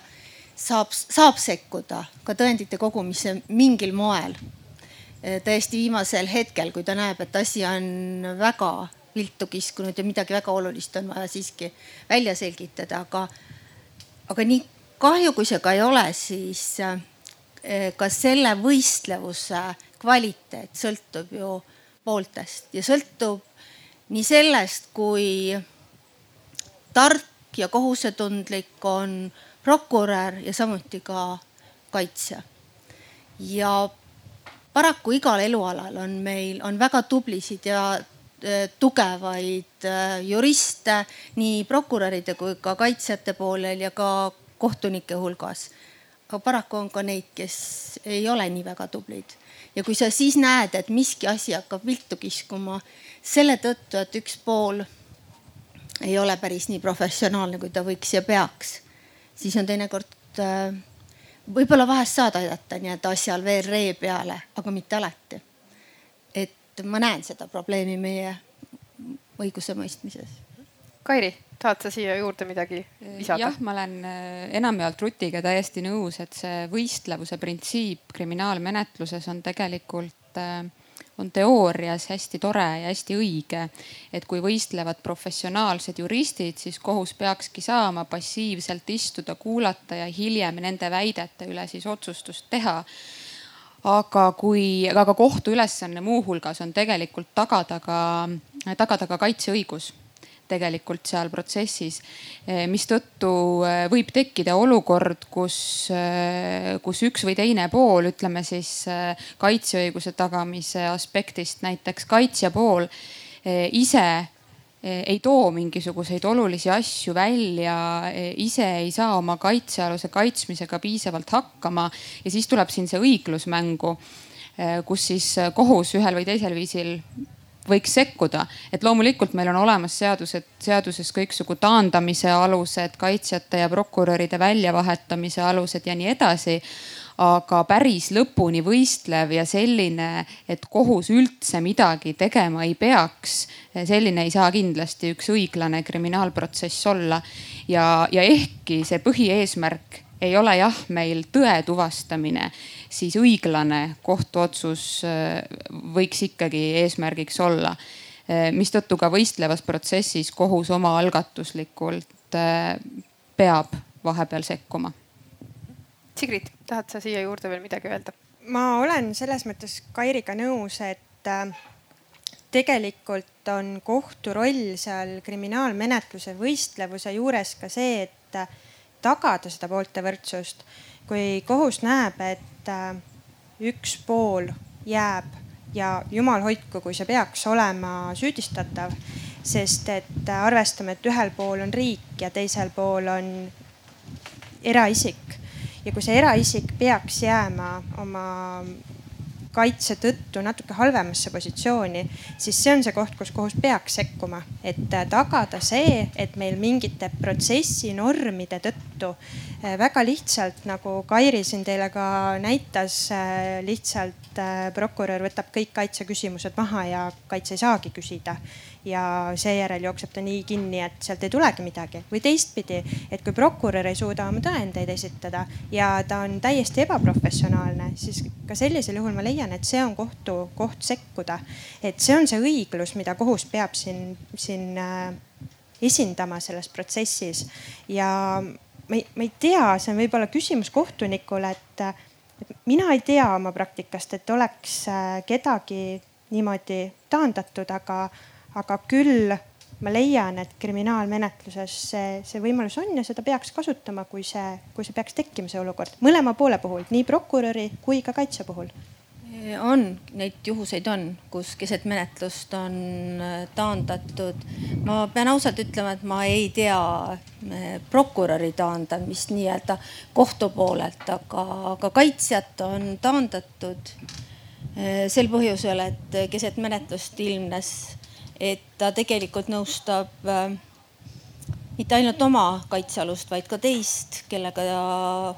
Speaker 5: saab, saab sekkuda ka tõendite kogumisse mingil moel. tõesti viimasel hetkel, kui ta näeb, et asi on väga viltu kiskunud ja midagi väga olulist on vaja siiski välja selgitada, aga, aga nii kahju, kui see ka ei ole, siis eh, ka selle võistlevuse kvaliteet sõltub ju pooltest ja sõltub nii sellest, kui tark ja kohusetundlik on prokurör ja samuti ka kaitsja. ja paraku igal elualal on meil, on väga tublisid ja tugevaid juriste nii prokuröride kui ka kaitsjate poolel ja ka kohtunike hulgas. aga paraku on ka neid, kes ei ole nii väga tublid. ja kui sa siis näed, et miski asi hakkab viltu kiskuma selle tõttu, et üks pool ei ole päris nii professionaalne, kui ta võiks ja peaks, siis on teinekord äh, võib-olla vahest saad aidata nii-öelda asjal veel ree peale, aga mitte alati. et ma näen seda probleemi meie õigusemõistmises.
Speaker 2: Kairi, tahad sa siia juurde midagi lisada?
Speaker 6: jah, ma olen äh, enamjaolt Rutiga täiesti nõus, et see võistlevuse printsiip kriminaalmenetluses on tegelikult äh, on teoorias hästi tore ja hästi õige. et kui võistlevad professionaalsed juristid, siis kohus peakski saama passiivselt istuda, kuulata ja hiljem nende väidete üle siis otsustust teha aga kui, aga kohtu ülesanne muuhulgas on tegelikult tagada ka, tagada ka kaitseõigus tegelikult seal protsessis. Eh, mistõttu eh, võib tekkida olukord, kus, eh, kus üks või teine pool, ütleme siis kaitseõiguse tagamise aspektist näiteks kaitsja pool ise ei too mingisuguseid olulisi asju välja, ise ei saa oma kaitsealuse kaitsmisega piisavalt hakkama ja siis tuleb siin see õiglus mängu kus siis kohus ühel või teisel viisil võiks sekkuda, et loomulikult meil on olemas seadused, seaduses kõiksugu taandamise alused, kaitsjate ja prokuröride väljavahetamise alused ja nii edasi. aga päris lõpuni võistlev ja selline, et kohus üldse midagi tegema ei peaks, selline ei saa kindlasti üks õiglane kriminaalprotsess olla. ja, ja ehkki see põhieesmärk ei ole jah, meil tõe tuvastamine siis õiglane kohtuotsus äh, võiks ikkagi eesmärgiks olla. Äh, mistõttu ka võistlevas protsessis kohus omaalgatuslikult äh, peab vahepeal sekkuma.
Speaker 2: Sigrid, tahad sa siia juurde veel midagi öelda?
Speaker 3: ma olen selles mõttes Kairiga nõus, et tegelikult on kohtu roll seal kriminaalmenetluse võistlevuse juures ka see, et tagada seda poolte võrdsust. Kui kohus näeb, et äh, üks pool jääb ja jumal hoidku, kui see peaks olema süüdistatav, sest et äh, arvestame, et ühel pool on riik ja teisel pool on eraisik. Ja kui see eraisik peaks jääma oma kaitse tõttu natuke halvemasse positsiooni, siis see on see koht, kus kohus peaks sekkuma, et äh, tagada see, et meil mingite protsessi normide tõttu äh, väga lihtsalt nagu Kairi siin teile ka näitas, äh, lihtsalt prokurör võtab kõik kaitseküsimused maha ja kaitse ei saagi küsida ja seejärel jookseb ta nii kinni, et sealt ei tulegi midagi. või teistpidi, et kui prokurör ei suuda oma tõendeid esitada ja ta on täiesti ebaprofessionaalne, siis ka sellisel juhul ma leian, et see on kohtu koht sekkuda. et see on see õiglus, mida kohus peab siin, siin äh, esindama selles protsessis ja ma ei, ma ei tea, see on võib-olla küsimus kohtunikule, et, mina ei tea oma praktikast, et oleks äh, kedagi niimoodi taandatud, aga aga küll ma leian, et kriminaalmenetluses see, see võimalus on ja seda peaks kasutama, kui see, kui see peaks tekkima, see olukord. Mõlema poole puhul, nii prokuröri kui ka kaitsja puhul.
Speaker 5: On, neid juhuseid on, kus keset menetlust on äh, taandatud. ma pean ausalt ütlema, et ma ei tea äh, prokuröri taandamist nii-öelda kohtu poolelt, aga, aga kaitsjat on taandatud sel põhjusel, et keset menetlust ilmnes et ta tegelikult nõustab äh, mitte ainult oma kaitsealust, vaid ka teist, kellega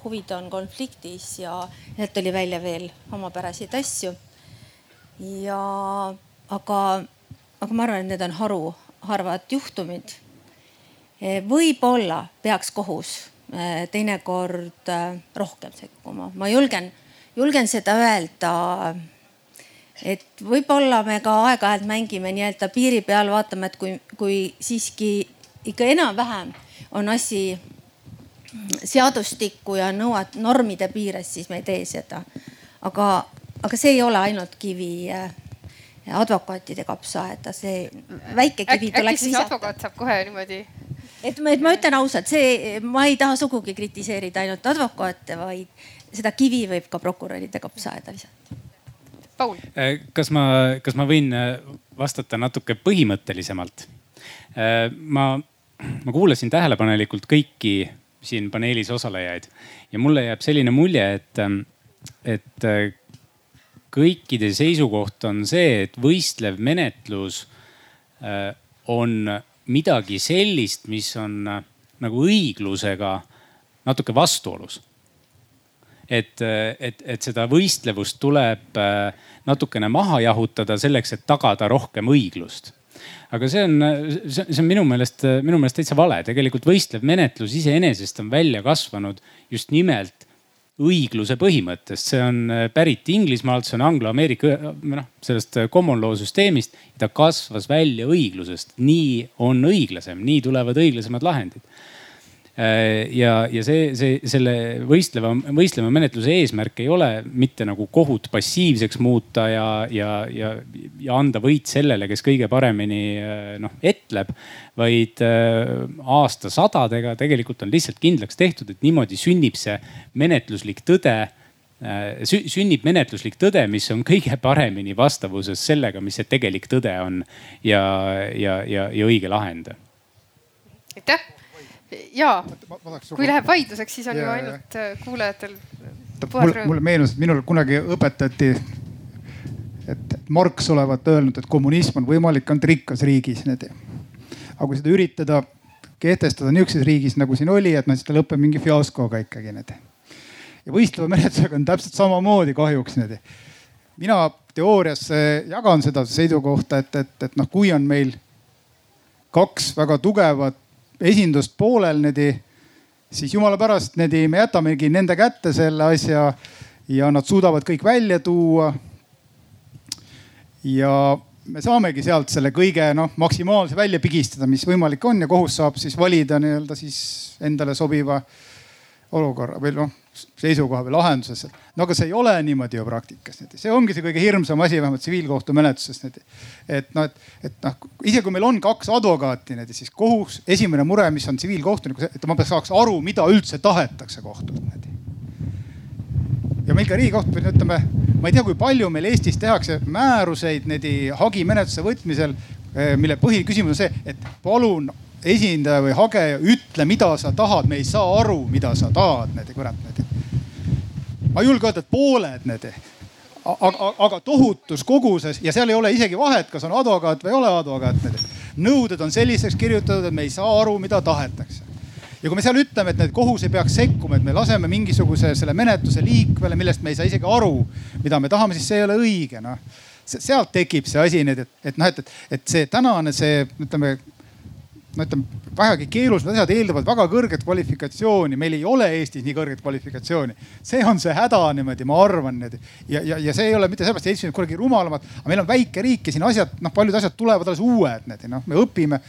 Speaker 5: huvid on konfliktis ja sealt tuli välja veel omapäraseid asju. ja aga, aga ma arvan, et need on haru, harvad juhtumid. E, võib-olla peaks kohus e, teinekord e, rohkem sekkuma, ma julgen, julgen seda öelda et võib-olla me ka aeg-ajalt mängime nii-öelda piiri peal, vaatame, et kui, kui siiski ikka enam-vähem on asi seadustikku ja nõuad, normide piires, siis me ei tee seda. aga, aga see ei ole ainult kivi äh, advokaatide kapsaaeda, see väike kivi
Speaker 2: Äk, tuleks visata. advokaat saab kohe niimoodi
Speaker 5: et ma, et ma ütlen ausalt, see, ma ei taha sugugi kritiseerida ainult advokaate, vaid seda kivi võib ka prokuröride kapsaaeda visata
Speaker 2: Paul.
Speaker 4: Äh, kas ma, kas ma võin äh, vastata natuke põhimõttelisemalt? Äh, ma, ma kuulasin tähelepanelikult kõiki siin paneelis osalejaid ja mulle jääb selline mulje, et, et kõikide seisukoht on see, et võistlev menetlus on midagi sellist, mis on nagu õiglusega natuke vastuolus et, et, et seda võistlevust tuleb äh, natukene maha jahutada selleks, et tagada rohkem õiglust. Aga see on, see on minu meelest, minu meelest täitsa vale, tegelikult võistlev menetlus iseenesest on välja kasvanud just nimelt õigluse põhimõttest, see on äh, pärit Inglismaalt, see on anglo-ameerika, noh sellest common law süsteemist. ta kasvas välja õiglusest, nii on õiglasem, nii tulevad õiglasemad lahendid. Äh, ja, ja see, see, selle võistleva, võistleva menetluse eesmärk ei ole mitte nagu kohut passiivseks muuta ja, ja, ja, ja anda võit sellele, kes kõige paremini äh, noh etleb. vaid äh, aastasadadega tegelikult on lihtsalt kindlaks tehtud, et niimoodi sünnib see menetluslik tõde sünnib menetluslik tõde, mis on kõige paremini vastavuses sellega, mis see tegelik tõde on ja, ja, ja, ja õige lahend.
Speaker 2: aitäh ja kui läheb vaidluseks, siis on ja, ju ainult ja. Äh, kuulajatel
Speaker 1: rõõm. mulle meenus, et minul kunagi õpetati, et Marx olevat öelnud, et kommunism on võimalik ainult rikkas riigis. aga kui seda üritada kehtestada niisuguses riigis, nagu siin oli, et noh, siis ta lõpeb mingi fiaskoga ikkagi. ja võistleva menetlusega on täpselt samamoodi kahjuks. mina teoorias jagan seda seisukohta, et, et, et noh, kui on meil kaks väga tugevat esindust poolel niimoodi, siis jumala pärast niimoodi me jätamegi nende kätte selle asja ja nad suudavad kõik välja tuua. ja me saamegi sealt selle kõige noh, maksimaalse välja pigistada, mis võimalik on ja kohus saab siis valida nii-öelda siis endale sobiva olukorra või noh seisukoha või lahenduses. no aga see ei ole niimoodi ju praktikas. see ongi see kõige hirmsam asi, vähemalt tsiviilkohtumenetluses. et noh, et, et noh, isegi kui meil on kaks advokaati, siis kohus, esimene mure, mis on tsiviilkohtunikul, et ma saaks aru, mida üldse tahetakse kohtult. ja meil ka riigikohtu, ütleme, ma ei tea, kui palju meil Eestis tehakse määruseid hagimenetluse võtmisel, eh, mille põhiküsimus on see, et palun esindaja või hageja, ütle, mida sa tahad, me ei saa aru, mida sa tahad, need kurat need. ma ei julge öelda, et pooled need aga, aga tohutus koguses ja seal ei ole isegi vahet, kas on advokaat või ei ole advokaat. nõuded on selliseks kirjutatud, et me ei saa aru, mida tahetakse. ja kui me seal ütleme, et need kohus ei peaks sekkuma, et me laseme mingisuguse selle menetluse liikvele, millest me ei saa isegi aru, mida me tahame, siis see ei ole õige noh sealt tekib see asi nüüd, et, et noh, et, et see tänane see ütleme no ütleme, vägagi keerulised asjad eeldavad väga kõrget kvalifikatsiooni. meil ei ole Eestis nii kõrget kvalifikatsiooni. see on see häda niimoodi, ma arvan niimoodi. ja, ja, ja see ei ole mitte sellepärast, et Eestis on kuidagi rumalamad, aga meil on väike riik ja siin asjad, noh, paljud asjad tulevad alles uued, need noh, me õpime.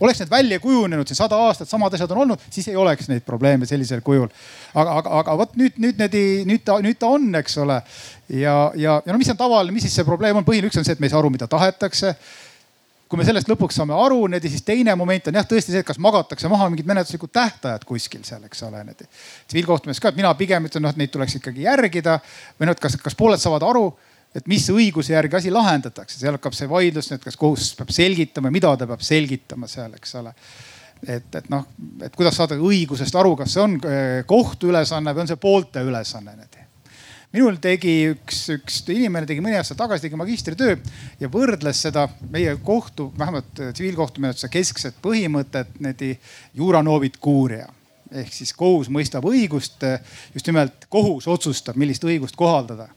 Speaker 1: oleks need välja kujunenud siin sada aastat, samad asjad on olnud, siis ei oleks neid probleeme sellisel kujul. aga, aga, aga vot nüüd, nüüd need, nüüd ta, nüüd ta on, eks ole. ja, ja, ja no mis on tavaline, mis siis see probleem on? põhiline üks on see, et me ei saa aru, mida tahetakse kui me sellest lõpuks saame aru, siis teine moment on jah tõesti see, et kas magatakse maha mingid menetluslikud tähtajad kuskil seal, eks ole. tsiviilkohtumees ka, et mina pigem ütlen, noh, et neid tuleks ikkagi järgida või noh, et kas, kas pooled saavad aru, et mis õiguse järgi asi lahendatakse, seal hakkab see vaidlus, et kas kohus peab selgitama, mida ta peab selgitama seal, eks ole. Et, et noh, et kuidas saada õigusest aru, kas see on eh, kohtu ülesanne või on see poolte ülesanne minul tegi üks, üks inimene tegi mõni aasta tagasi tegi magistritöö ja võrdles seda meie kohtu, vähemalt tsiviilkohtumenetluse keskset põhimõtet, jura novit curia ehk siis kohus mõistab õigust, just nimelt kohus otsustab, millist õigust kohaldada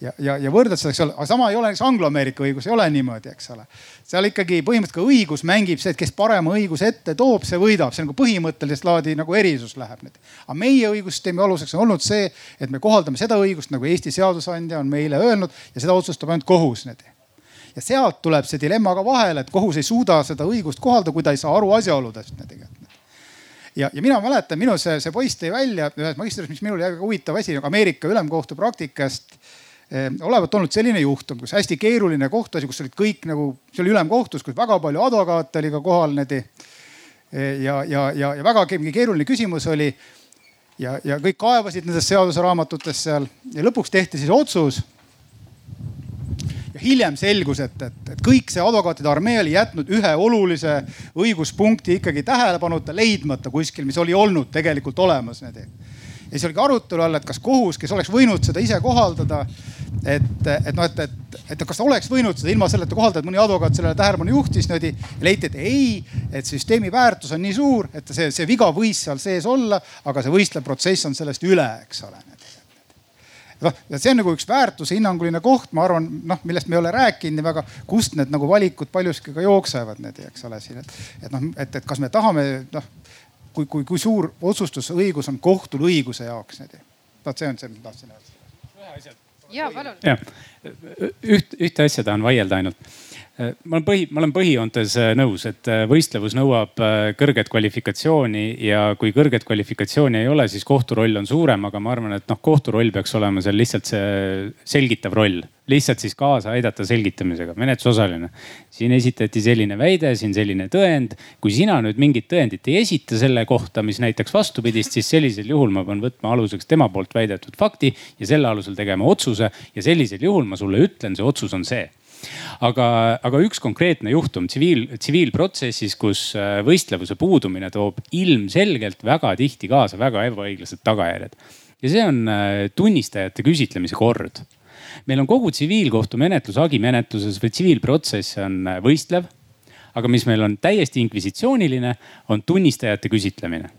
Speaker 1: ja, ja, ja võrdled seda, eks ole, aga sama ei ole näiteks Anglo-Ameerika õigus, ei ole niimoodi, eks ole. seal ikkagi põhimõtteliselt ka õigus mängib see, et kes parema õiguse ette toob, see võidab, see nagu põhimõttelist laadi nagu erisus läheb nüüd. aga meie õigussüsteemi aluseks on olnud see, et me kohaldame seda õigust, nagu Eesti seadusandja on meile öelnud ja seda otsustab ainult kohus nüüd ja sealt tuleb see dilemma ka vahele, et kohus ei suuda seda õigust kohaldada, kui ta ei saa aru asjaoludest ja, ja mina mäletan, minu see, see poiss tõi välja ühes magistris, mis minul jäi väga huvitav asi Ameerika ülemkohtu praktikast olevat olnud selline juhtum, kus hästi keeruline kohtuasi, kus olid kõik nagu, see oli ülemkohtus, kus väga palju advokaate oli ka kohal. Ehm, ja, ja, ja, ja väga keeruline küsimus oli. ja, ja kõik kaevasid nendest seaduseraamatutest seal ja lõpuks tehti siis otsus. ja hiljem selgus, et, et, et kõik see advokaatide armee oli jätnud ühe olulise õiguspunkti ikkagi tähelepanuta, leidmata kuskil, mis oli olnud tegelikult olemas ja siis oligi arutelu all, et kas kohus, kes oleks võinud seda ise kohaldada, et, et noh, et, et, et kas ta oleks võinud seda ilma selleta kohaldada, et mõni advokaat sellele tähelepanu juhtis niimoodi. leiti, et ei, et süsteemi väärtus on nii suur, et see, see viga võis seal sees olla, aga see võistlev protsess on sellest üle, eks ole noh, ja see on nagu üks väärtuse hinnanguline koht, ma arvan, noh, millest me ei ole rääkinud nii väga, kust need nagu valikud paljuski ka jooksevad, need, eks ole siin, et, et noh, et, et kas me tahame noh kui, kui, kui suur otsustusõigus on kohtul õiguse jaoks. vot see on see, mida tahtsin öelda.
Speaker 2: ja palun.
Speaker 4: jah, üht, ühte asja tahan vaielda ainult ma olen põhi, ma olen põhijoontes äh, nõus, et äh, võistlevus nõuab äh, kõrget kvalifikatsiooni ja kui kõrget kvalifikatsiooni ei ole, siis kohtu roll on suurem, aga ma arvan, et noh, kohtu roll peaks olema seal lihtsalt see selgitav roll, lihtsalt siis kaasa aidata selgitamisega, menetlusosaline. siin esitati selline väide, siin selline tõend. kui sina nüüd mingit tõendit ei esita selle kohta, mis näitaks vastupidist, siis sellisel juhul ma pean võtma aluseks tema poolt väidetud fakti ja selle alusel tegema otsuse ja sellisel juhul ma sulle ütlen, see otsus on see aga, aga üks konkreetne juhtum tsiviil, tsiviilprotsessis, kus äh, võistlevuse puudumine toob ilmselgelt väga tihti kaasa väga ebaõiglased tagajärjed. ja see on äh, tunnistajate küsitlemise kord. Meil on kogu tsiviilkohtumenetlus hagimenetluses või tsiviilprotsess on äh, võistlev. aga mis meil on täiesti inkvisitsiooniline, on tunnistajate küsitlemine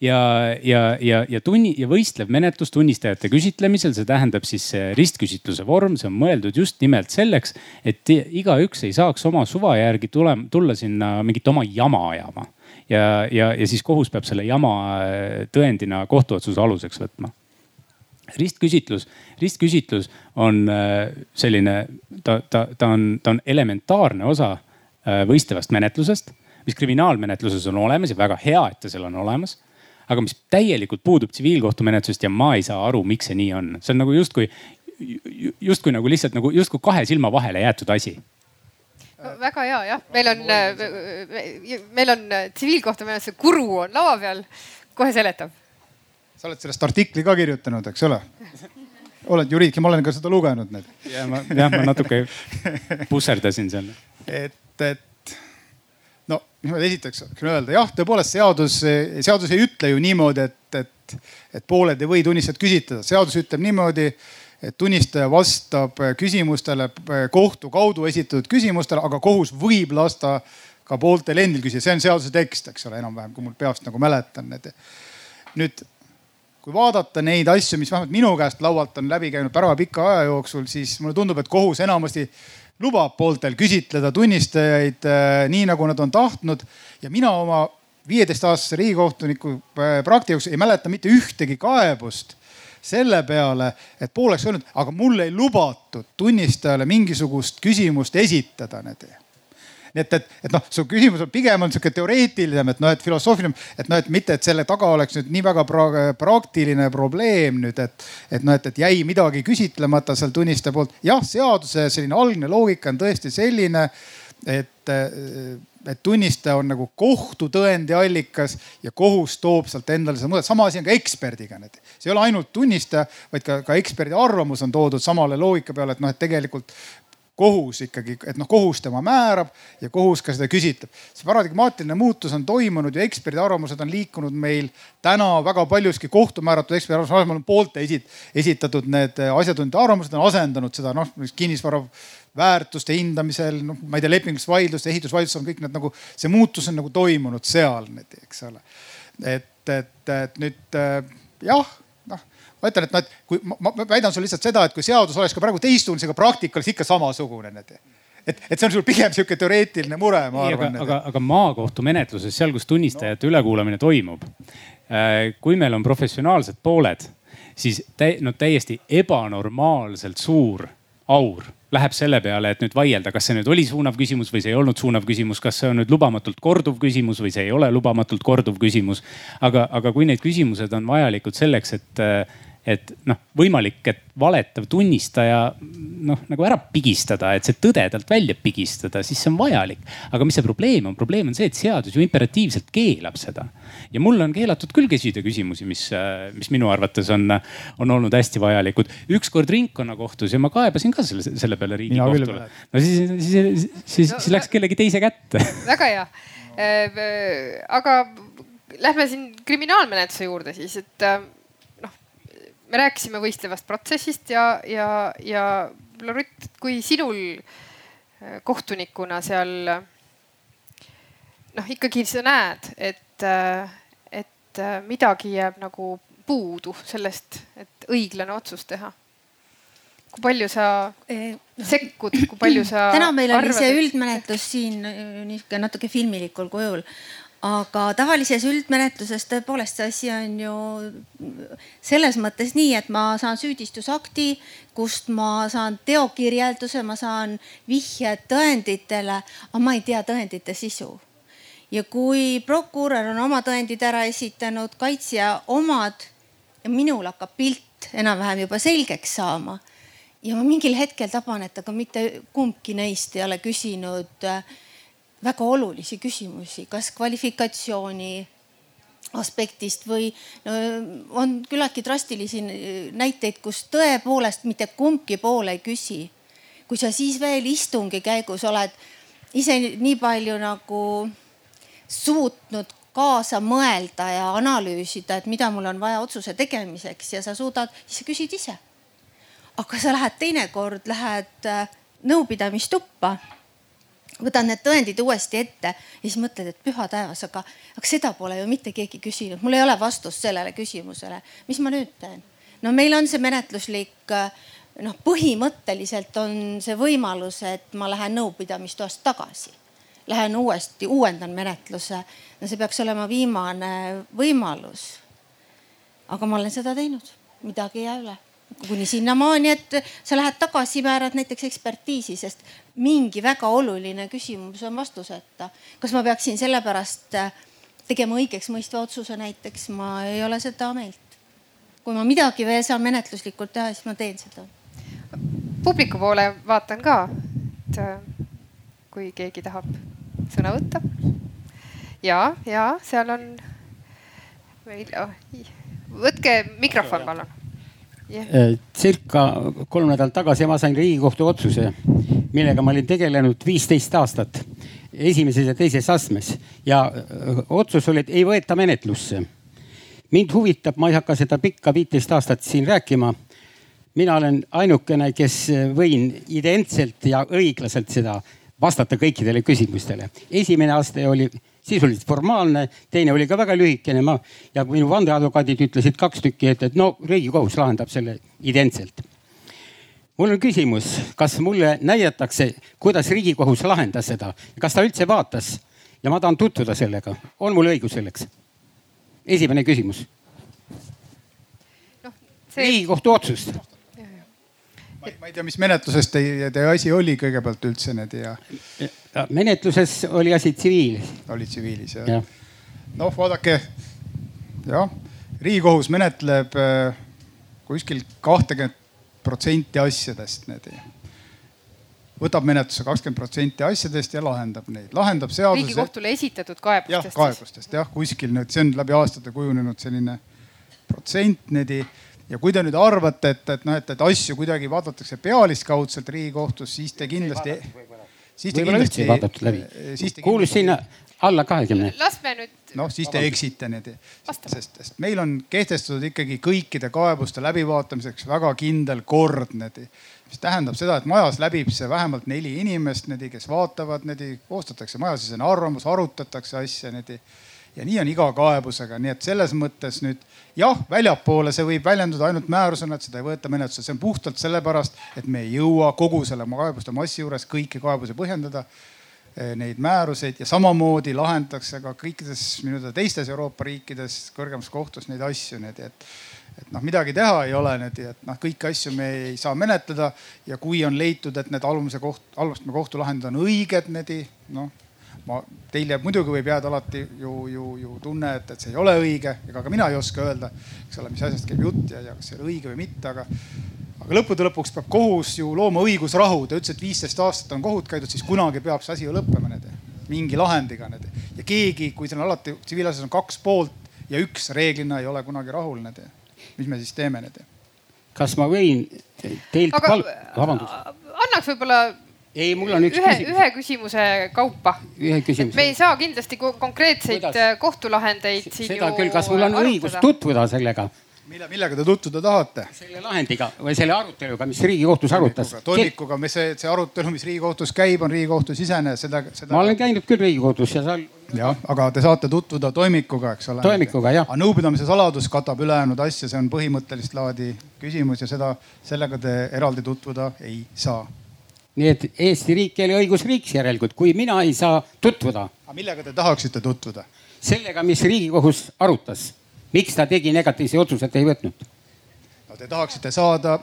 Speaker 4: ja, ja, ja, ja tunni ja võistlev menetlus tunnistajate küsitlemisel, see tähendab siis ristküsitluse vorm, see on mõeldud just nimelt selleks, et igaüks ei saaks oma suva järgi tule, tulla sinna mingit oma jama ajama. ja, ja, ja siis kohus peab selle jama äh, tõendina kohtuotsuse aluseks võtma ristküsitlus, ristküsitlus on äh, selline, ta, ta, ta on, ta on elementaarne osa äh, võistlevast menetlusest, mis kriminaalmenetluses on olemas ja väga hea, et ta seal on olemas aga mis täielikult puudub tsiviilkohtumenetlusest ja ma ei saa aru, miks see nii on. see on nagu justkui, justkui nagu lihtsalt nagu justkui kahe silma vahele jäetud asi
Speaker 2: no,. väga hea jah, meil on, meil on tsiviilkohtumenetluse guru on laua peal, kohe seletab.
Speaker 1: Sa oled sellest artikli ka kirjutanud, eks ole? oled juriidik ja ma olen ka seda lugenud nüüd.
Speaker 4: ja ma, jah, ma natuke pusserdasin seal.
Speaker 1: et, et no niimoodi esiteks võin öelda jah, tõepoolest seadus, seadus ei ütle ju niimoodi, et, et, et pooled ei või tunnistajat küsitleda. seadus ütleb niimoodi, et tunnistaja vastab küsimustele kohtu kaudu esitatud küsimustele, aga kohus võib lasta ka pooltel endil küsida, see on seaduse tekst, eks ole, enam-vähem, kui mul peast nagu mäletan need. nüüd kui vaadata neid asju, mis vähemalt minu käest laualt on läbi käinud väga pika aja jooksul, siis mulle tundub, et kohus enamasti lubab pooltel küsitleda tunnistajaid äh, nii, nagu nad on tahtnud. ja mina oma viieteistaastase riigikohtuniku äh, praktikas ei mäleta mitte ühtegi kaebust selle peale, et pool oleks öelnud, aga mul ei lubatud tunnistajale mingisugust küsimust esitada nii et, et, et noh, su küsimus on pigem on sihuke teoreetilisem, et noh, et filosoofiline, et noh, et mitte, et selle taga oleks nüüd nii väga pra praktiline probleem nüüd, et, et noh, et, et jäi midagi küsitlemata seal tunnistaja poolt. jah, seaduse selline algne loogika on tõesti selline, et, et tunnistaja on nagu kohtutõendi allikas ja kohus toob sealt endale seda mõõdet. sama asi on ka eksperdiga. see ei ole ainult tunnistaja, vaid ka, ka eksperdi arvamus on toodud samale loogika peale, et noh, et tegelikult kohus ikkagi, et noh, kohus tema määrab ja kohus ka seda küsitleb. see paradigmaatiline muutus on toimunud ja eksperdi arvamused on liikunud meil täna väga paljuski kohtu määratud eksperdi arvamuse asemel on poolte esit, esitatud need asjatundjate arvamused on asendanud seda noh, kinnisvara väärtuste hindamisel, noh, ma ei tea, lepingulistes vaidlustes, ehitusvaidlustes on kõik need nagu, see muutus on nagu toimunud seal, eks ole. et, et, et nüüd jah ma ütlen, et noh, et kui ma, ma väidan sulle lihtsalt seda, et kui seadus oleks ka praegu teistsugune, siis ka praktika oleks ikka samasugune. et, et see on sul pigem sihuke teoreetiline mure, ma arvan.
Speaker 4: aga, aga, aga maakohtu menetluses, seal, kus tunnistajate no. ülekuulamine toimub, äh, kui meil on professionaalsed pooled, siis tä, no täiesti ebanormaalselt suur aur läheb selle peale, et nüüd vaielda, kas see nüüd oli suunav küsimus või see ei olnud suunav küsimus, kas see on nüüd lubamatult korduv küsimus või see ei ole lubamatult korduv küsimus. aga, aga kui need küsimused on vajalikud selleks, et et noh, võimalik, et valetav tunnistaja noh, nagu ära pigistada, et see tõde talt välja pigistada, siis see on vajalik. aga mis see probleem on? probleem on see, et seadus ju imperatiivselt keelab seda. ja mul on keelatud küll küsida küsimusi, mis, mis minu arvates on, on olnud hästi vajalikud. ükskord ringkonnakohtus ja ma kaebasin ka selle, selle peale riigikohtule. no siis, siis, siis, siis, siis läks kellegi teise kätte.
Speaker 2: väga hea. Äh, aga lähme siin kriminaalmenetluse juurde siis, et äh, me rääkisime võistlevast protsessist ja, ja, ja Rutt, kui sinul äh, kohtunikuna seal noh, ikkagi sa näed, et, äh, et midagi jääb nagu puudu sellest, et õiglane otsus teha kui palju sa sekkud, kui palju sa. *clears throat*
Speaker 5: täna meil arvad, oli see üldmenetlus siin niisugune natuke filmilikul kujul, aga tavalises üldmenetluses tõepoolest see asi on ju selles mõttes nii, et ma saan süüdistusakti, kust ma saan teokirjelduse, ma saan vihjed tõenditele, aga ma ei tea tõendite sisu. ja kui prokurör on oma tõendid ära esitanud, kaitsja omad ja minul hakkab pilt enam-vähem juba selgeks saama ja ma mingil hetkel taban, et aga mitte kumbki neist ei ole küsinud äh, väga olulisi küsimusi, kas kvalifikatsiooni aspektist või no, on küllaltki drastilisi näiteid, kus tõepoolest mitte kumbki pool ei küsi. kui sa siis veel istungi käigus oled ise nii palju nagu suutnud kaasa mõelda ja analüüsida, et mida mul on vaja otsuse tegemiseks ja sa suudad, siis sa küsid ise. aga sa lähed teinekord, lähed äh, nõupidamistuppa võtad need tõendid uuesti ette ja siis mõtled, et püha taevas, aga, aga seda pole ju mitte keegi küsinud, mul ei ole vastust sellele küsimusele. mis ma nüüd teen? no meil on see menetluslik noh, põhimõtteliselt on see võimalus, et ma lähen nõupidamistoast tagasi. Lähen uuesti, uuendan menetluse. no see peaks olema viimane võimalus. aga ma olen seda teinud, midagi ei jää üle kuni sinnamaani, et sa lähed tagasi, määrad näiteks ekspertiisi, sest mingi väga oluline küsimus on vastuseta. kas ma peaksin sellepärast äh, tegema õigeksmõistva otsuse näiteks, ma ei ole seda meelt. kui ma midagi veel saan menetluslikult teha, siis ma teen seda.
Speaker 2: publiku poole vaatan ka, et äh, kui keegi tahab sõna võtta. ja, ja seal on meil oh,, võtke mikrofon palun
Speaker 9: yeah.. circa kolm nädalat tagasi ma sain Riigikohtu otsuse, millega ma olin tegelenud viisteist aastat esimeses ja teises astmes ja otsus oli, et ei võeta menetlusse. mind huvitab, ma ei hakka seda pikka viiteist aastat siin rääkima. mina olen ainukene, kes võin identselt ja õiglaselt seda vastata kõikidele küsimustele. esimene aste oli sisuliselt formaalne, teine oli ka väga lühikene, ma ja minu vandeadvokaadid ütlesid kaks tükki, et, et no riigikohus lahendab selle identselt. mul on küsimus, kas mulle näidatakse, kuidas riigikohus lahendas seda, kas ta üldse vaatas ja ma tahan tutvuda sellega, on mul õigus selleks? esimene küsimus no,. See... riigikohtu otsust
Speaker 1: ma ei, ma ei tea, mis menetluses teie, teie asi oli kõigepealt üldse need ja,
Speaker 9: ja. Menetluses oli asi tsiviil.
Speaker 1: oli tsiviilis jah ja.? noh, vaadake jah, riigikohus menetleb äh, kuskil kahtekümmet protsenti asjadest need võtab menetlusse kakskümmend protsenti asjadest ja lahendab neid, lahendab seaduse.
Speaker 2: riigikohtule esitatud kaebustest.
Speaker 1: jah, kaebustest jah, kuskil nüüd, see on läbi aastate kujunenud selline protsent niimoodi ja kui te nüüd arvate, et, et noh, et, et asju kuidagi vaadatakse pealiskaudselt Riigikohtus, siis te kindlasti.
Speaker 9: Siis te kindlasti. vaadatud läbi. kuulus sinna alla kahekümne.
Speaker 2: las me nüüd.
Speaker 1: noh, siis te eksite niimoodi. sest, sest meil on kehtestatud ikkagi kõikide kaebuste läbivaatamiseks väga kindel kord niimoodi mis tähendab seda, et majas läbib see vähemalt neli inimest, kes vaatavad, koostatakse majasisene arvamus, arutatakse asja ja nii on iga kaebusega, nii et selles mõttes nüüd jah, väljapoole see võib väljenduda ainult määrusena, et seda ei võeta menetlusse, see on puhtalt sellepärast, et me ei jõua kogu selle kaebuste massi juures kõiki kaebusi põhjendada eh, neid määruseid. Ja samamoodi lahendatakse ka kõikides minu teada teistes Euroopa riikides kõrgemas kohtus neid asju, nii et, et noh, midagi teha ei ole nüüd, et noh, kõiki asju me ei saa menetleda. Ja kui on leitud, et need alumise koht, alustame kohtulahendid on õiged, need noh ma, teil jääb muidugi võib jääda alati ju, ju, ju tunne, et, et see ei ole õige, ega ka mina ei oska öelda, eks ole, mis asjast käib jutt ja, ja kas see on õige või mitte, aga aga lõppude lõpuks peab kohus ju looma õigusrahu. ta ütles, et viisteist aastat on kohut käidud, siis kunagi peab see asi ju lõppema need mingi lahendiga need ja keegi, kui seal on alati tsiviilasjas on kaks poolt ja üks reeglina ei ole kunagi rahul need. mis me siis teeme need?
Speaker 9: kas ma võin teilt
Speaker 2: aga
Speaker 9: pal-, vabandust.
Speaker 2: annaks võib-olla
Speaker 9: ei, mul on üks
Speaker 2: ühe,
Speaker 9: küsimus.
Speaker 2: ühe küsimuse kaupa.
Speaker 9: ühe küsimuse.
Speaker 2: me ei saa kindlasti konkreetseid Kuidas? Äh, kohtulahendeid siin
Speaker 9: seda küll, kas mul on arutada? õigus tutvuda sellega?
Speaker 1: mille, millega te tutvuda tahate?
Speaker 9: selle lahendiga või selle aruteluga, mis Riigikohtus arutas.
Speaker 1: toimikuga, mis see, see arutelu, mis Riigikohtus käib, on Riigikohtu sisene, seda, seda.
Speaker 9: ma olen käinud küll Riigikohtus ja seal.
Speaker 1: jah, aga te saate tutvuda toimikuga, eks ole.
Speaker 9: toimikuga jah.
Speaker 1: aga nõupidamise saladus katab ülejäänud asja, see on põhimõttelist laadi küsimus ja seda, sellega te eraldi tutvuda ei saa.
Speaker 9: Nii et Eesti riik ei ole õigusriik järelikult, kui mina ei saa tutvuda.
Speaker 1: millega te tahaksite tutvuda?
Speaker 9: sellega, mis Riigikohus arutas miks ta tegi negatiivse otsuse, et ei võtnud?
Speaker 1: no te tahaksite saada,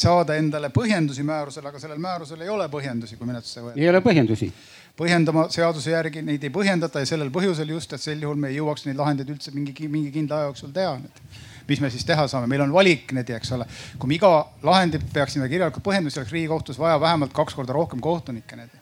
Speaker 1: saada endale põhjendusi määrusele, aga sellel määrusel ei ole põhjendusi, kui menetlusse võetakse.
Speaker 9: ei ole põhjendusi
Speaker 1: põhjendama seaduse järgi neid ei põhjendata ja sellel põhjusel just, et sel juhul me ei jõuaks neid lahendeid üldse mingi, mingi kindla aja jooksul teha. Mis me siis teha saame, meil on valik need, eks ole. kui me iga lahendit peaksime kirjalikult põhjendusi, oleks Riigikohtus vaja vähemalt kaks korda rohkem kohtunikke need.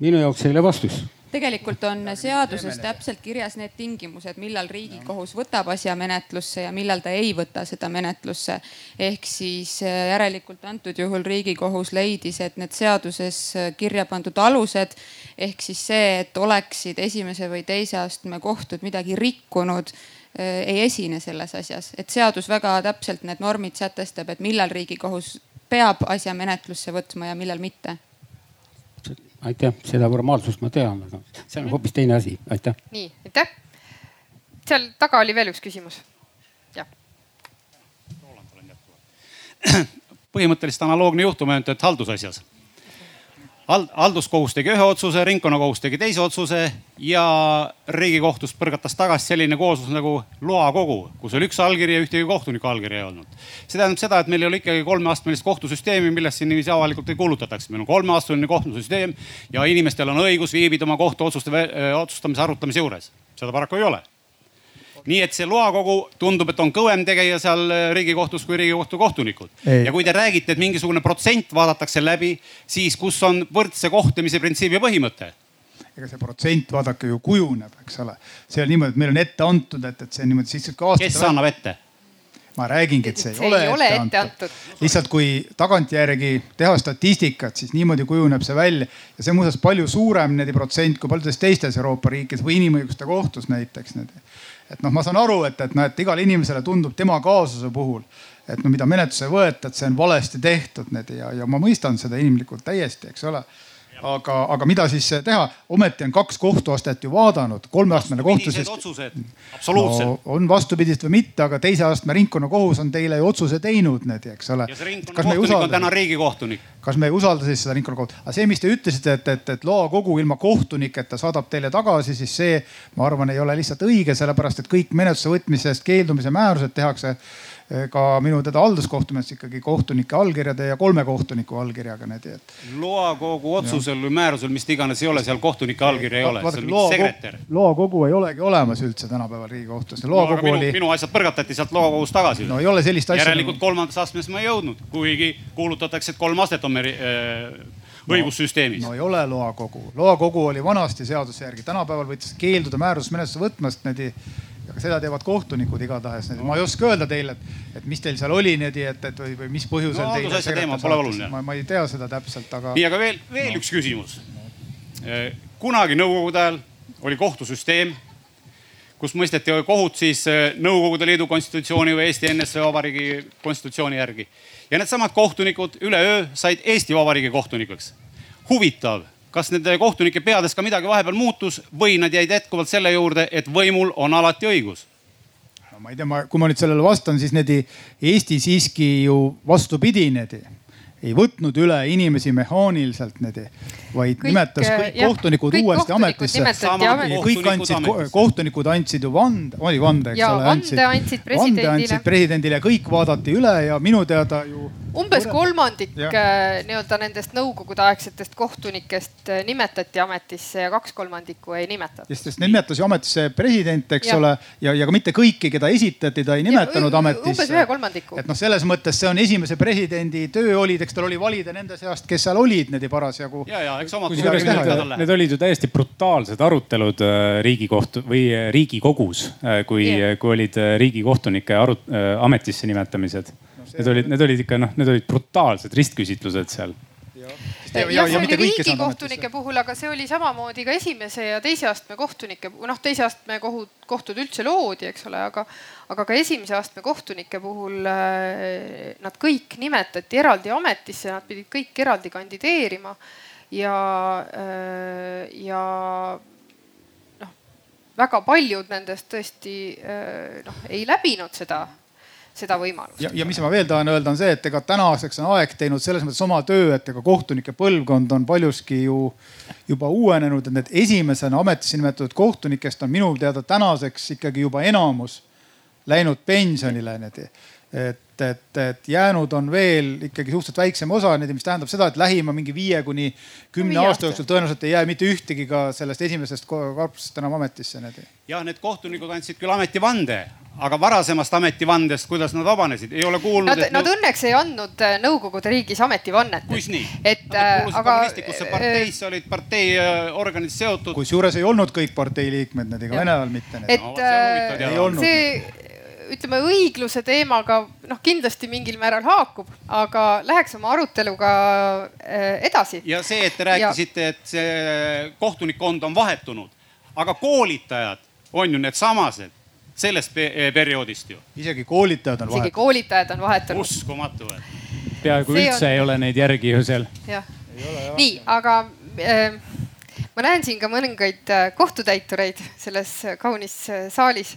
Speaker 9: minu jaoks ei ole vastus
Speaker 6: tegelikult on seaduses täpselt kirjas need tingimused, millal riigikohus võtab asja menetlusse ja millal ta ei võta seda menetlusse. ehk siis äh, järelikult antud juhul riigikohus leidis, et need seaduses äh, kirja pandud alused ehk siis see, et oleksid esimese või teise astme kohtud midagi rikkunud ei esine selles asjas, et seadus väga täpselt need normid sätestab, et millal riigikohus peab asja menetlusse võtma ja millal mitte
Speaker 9: aitäh, seda formaalsust ma tean, aga see on hoopis teine asi, aitäh.
Speaker 2: nii, aitäh. seal taga oli veel üks küsimus. jah.
Speaker 10: põhimõtteliselt analoogne juhtum ainult, et haldusasjas halduskohus tegi ühe otsuse, ringkonnakohus tegi teise otsuse ja riigikohtust põrgatas tagasi selline kooslus nagu loakogu, kus oli üks allkiri ja ühtegi kohtuniku allkirja ei olnud. see tähendab seda, et meil ei ole ikkagi kolmeastmelist kohtusüsteemi, millest siin niiviisi avalikult ei kuulutataks. meil on kolmeastmeline kohtusüsteem ja inimestel on õigus viibida oma kohtuotsuste otsustamise arutamise juures. seda paraku ei ole nii et see loakogu tundub, et on kõvem tegija seal äh, Riigikohtus kui Riigikohtu kohtunikud. ja kui te räägite, et mingisugune protsent vaadatakse läbi, siis kus on võrdse kohtlemise printsiibi põhimõte?
Speaker 1: ega see protsent vaadake ju kujuneb, eks ole. see on niimoodi, et meil on ette antud, et, et see niimoodi siis.
Speaker 10: kes annab ette?
Speaker 1: ma räägingi, et see, see ei ole,
Speaker 2: ole ette, ette antud, antud..
Speaker 1: lihtsalt kui tagantjärgi teha statistikat, siis niimoodi kujuneb see välja ja see muuseas palju suurem niimoodi protsent kui paljudes teistes Euroopa riikides või inimõiguste kohtus näiteks et noh, ma saan aru, et, et noh, et igale inimesele tundub tema kaasuse puhul, et no mida menetlusse ei võeta, et see on valesti tehtud need ja, ja ma mõistan seda inimlikult täiesti, eks ole aga, aga mida siis teha, ometi on kaks kohtuastet ju vaadanud, kolmeastmene kohtusüsteem.
Speaker 10: otsused, absoluutselt no,.
Speaker 1: on vastupidist või mitte, aga teise astme ringkonnakohus on teile ju otsuse teinud need, eks ole.
Speaker 10: ja see ringkonnakohtunik on täna riigikohtunik.
Speaker 1: kas me ei usalda siis seda ringkonnakohut, aga see, mis te ütlesite, et, et, et loakogu ilma kohtuniketa saadab teile tagasi, siis see, ma arvan, ei ole lihtsalt õige, sellepärast et kõik menetlusse võtmisest keeldumise määrused tehakse ka minu teada halduskohtumees ikkagi kohtunike allkirjade ja kolme kohtuniku allkirjaga need.
Speaker 10: loakogu otsusel või määrusel, mis iganes ei ole, seal kohtunike allkirja ei ole, see on mingi sekretär.
Speaker 1: loakogu ei olegi olemas üldse tänapäeval Riigikohtus. No,
Speaker 10: minu, oli... minu asjad põrgatati sealt loakogust tagasi.
Speaker 1: no ei ole sellist asja.
Speaker 10: järelikult kolmandas astmes ma ei jõudnud, kuigi kuulutatakse, et kolm astet on meil äh, õigussüsteemis
Speaker 1: no,. no ei ole loakogu, loakogu oli vanasti seaduse järgi, tänapäeval võiks keelduda määrusmenetlusse võtmast niimoodi aga seda teevad kohtunikud igatahes ma ei oska öelda teile, et, et mis teil seal oli niimoodi, et, et või, või mis põhjusel
Speaker 10: no,
Speaker 1: teile.
Speaker 10: teema pole oluline.
Speaker 1: ma, ma ei tea seda täpselt, aga.
Speaker 10: nii, aga veel, veel no. üks küsimus. Eh, kunagi nõukogude ajal oli kohtusüsteem, kus mõisteti kohut siis eh, Nõukogude Liidu konstitutsiooni või Eesti NSV Vabariigi konstitutsiooni järgi. ja needsamad kohtunikud üleöö said Eesti Vabariigi kohtunikuks. huvitav kas nende kohtunike peades ka midagi vahepeal muutus või nad jäid jätkuvalt selle juurde, et võimul on alati õigus?
Speaker 1: no ma ei tea, ma, kui ma nüüd sellele vastan, siis need Eesti siiski ju vastupidi need ei võtnud üle inimesi mehaaniliselt need, vaid kõik, nimetas kõik jah, kohtunikud kõik uuesti ametisse. kõik andsid, kohtunikud andsid ju vande, oli vande, eks
Speaker 2: ja, ole. vande andsid presidendile.
Speaker 1: vande andsid presidendile, kõik vaadati üle ja minu teada ju
Speaker 2: umbes kolmandik äh, nii-öelda nendest nõukogudeaegsetest kohtunikest äh, nimetati ametisse ja kaks kolmandikku ei nimetatud.
Speaker 1: sest, sest nimetas ju ametisse president, eks ja. ole, ja, ja ka mitte kõiki, keda esitati, ta ei nimetanud ja, ametisse.
Speaker 2: umbes ühe kolmandiku.
Speaker 1: et noh, selles mõttes see on esimese presidendi töö oli, eks tal oli valida nende seast, kes seal olid niimoodi parasjagu.
Speaker 10: ja, ja eks omad.
Speaker 4: Need olid ju täiesti brutaalsed arutelud äh, Riigikohtu või Riigikogus, kui yeah., kui olid riigikohtunike arut-, ametisse nimetamised Need olid, need olid ikka noh, need olid brutaalsed ristküsitlused seal
Speaker 2: ja, ja, ja, ja mitte riigikohtunike puhul, aga see oli samamoodi ka esimese ja teise astme kohtunike, noh, teise astme kohut, kohtud üldse loodi, eks ole, aga, aga ka esimese astme kohtunike puhul äh, nad kõik nimetati eraldi ametisse, nad pidid kõik eraldi kandideerima ja äh,, ja noh, väga paljud nendest tõesti äh, noh, ei läbinud seda seda võimalust.
Speaker 1: ja, ja mis ma veel tahan öelda, on see, et ega tänaseks on aeg teinud selles mõttes oma töö, et ega kohtunike põlvkond on paljuski ju juba uuenenud, et need esimesena ametisse nimetatud kohtunikest on minu teada tänaseks ikkagi juba enamus läinud pensionile et, et, et jäänud on veel ikkagi suhteliselt väiksem osa, mis tähendab seda, et lähima mingi viie kuni kümne aasta jooksul tõenäoliselt ei jää mitte ühtegi ka sellest esimesest korpusest enam ametisse.
Speaker 10: ja need kohtunikud andsid küll ametivande, aga varasemast ametivandest, kuidas nad vabanesid, ei ole kuulnud.
Speaker 2: Nad, nad õnneks ei andnud äh, Nõukogude riigis ametivannet.
Speaker 10: kus nii?
Speaker 2: et äh, aga.
Speaker 10: kommunistlikusse äh, parteisse olid parteiorganid seotud.
Speaker 1: kusjuures ei olnud kõik partei liikmed, need ega Vene ajal mitte.
Speaker 2: et no, see, see ütleme õigluse teemaga noh, kindlasti mingil määral haakub, aga läheks oma aruteluga äh, edasi.
Speaker 10: ja see, et te rääkisite ja..., et see kohtunikkond on vahetunud, aga koolitajad on ju needsamased sellest perioodist ju.
Speaker 1: isegi koolitajad on vahetunud.
Speaker 2: isegi koolitajad on vahetunud.
Speaker 10: uskumatu
Speaker 4: peaaegu see üldse on... ei ole neid järgi ju seal.
Speaker 2: jah, nii, aga äh, ma näen siin ka mõningaid kohtutäitureid selles kaunis saalis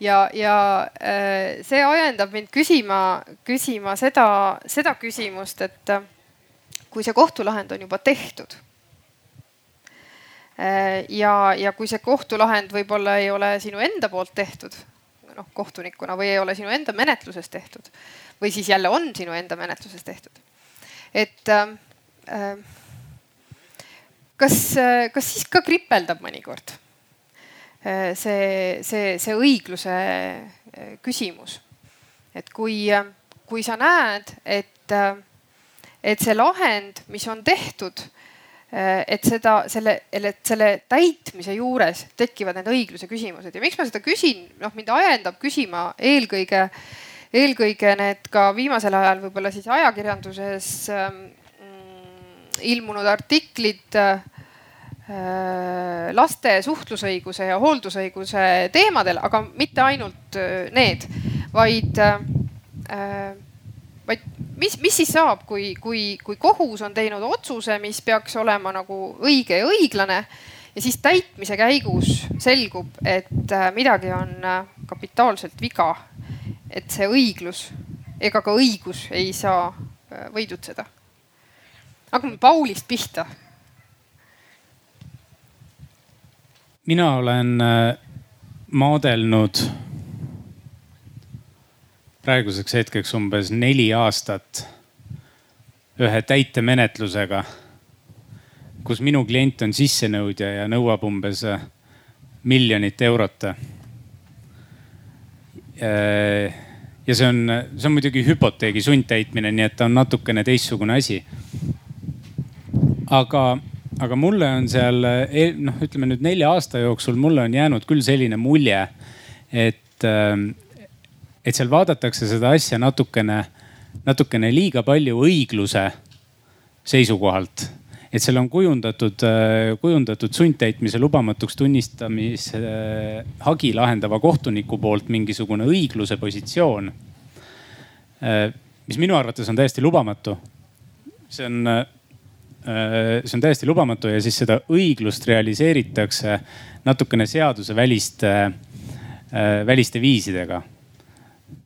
Speaker 2: ja, ja äh, see ajendab mind küsima, küsima seda, seda küsimust, et äh, kui see kohtulahend on juba tehtud. Äh, ja, ja kui see kohtulahend võib-olla ei ole sinu enda poolt tehtud, noh kohtunikuna või ei ole sinu enda menetluses tehtud või siis jälle on sinu enda menetluses tehtud. et äh, kas, kas siis ka kripeldab mõnikord? Äh, see, see, see õigluse äh, küsimus. et kui, kui sa näed, et, äh, et see lahend, mis on tehtud, et seda, selle, et selle täitmise juures tekivad need õigluse küsimused ja miks ma seda küsin, noh mind ajendab küsima eelkõige, eelkõige need ka viimasel ajal võib-olla siis ajakirjanduses ähm, ilmunud artiklid äh, Äh, laste suhtlusõiguse ja hooldusõiguse teemadel, aga mitte ainult äh, need, vaid, äh, vaid mis, mis siis saab, kui, kui, kui kohus on teinud otsuse, mis peaks olema nagu õige ja õiglane ja siis täitmise käigus selgub, et midagi on kapitaalselt viga. et see õiglus ega ka õigus ei saa võidutseda. hakkame Paulist pihta
Speaker 4: mina olen äh, maadelnud praeguseks hetkeks umbes neli aastat ühe täitemenetlusega, kus minu klient on sissenõudja ja nõuab umbes äh, miljonit eurot. Äh, ja see on, see on muidugi hüpoteegi sundtäitmine, nii et ta on natukene teistsugune asi. aga aga mulle on seal eh, noh, ütleme nüüd nelja aasta jooksul mulle on jäänud küll selline mulje, et, ähm, et seal vaadatakse seda asja natukene, natukene liiga palju õigluse seisukohalt et seal on kujundatud, äh, kujundatud sundtäitmise lubamatuks tunnistamise hagi lahendava kohtuniku poolt mingisugune õigluse positsioon. Mis minu arvates on täiesti lubamatu. see on see on täiesti lubamatu ja siis seda õiglust realiseeritakse natukene seaduseväliste, äh, väliste viisidega.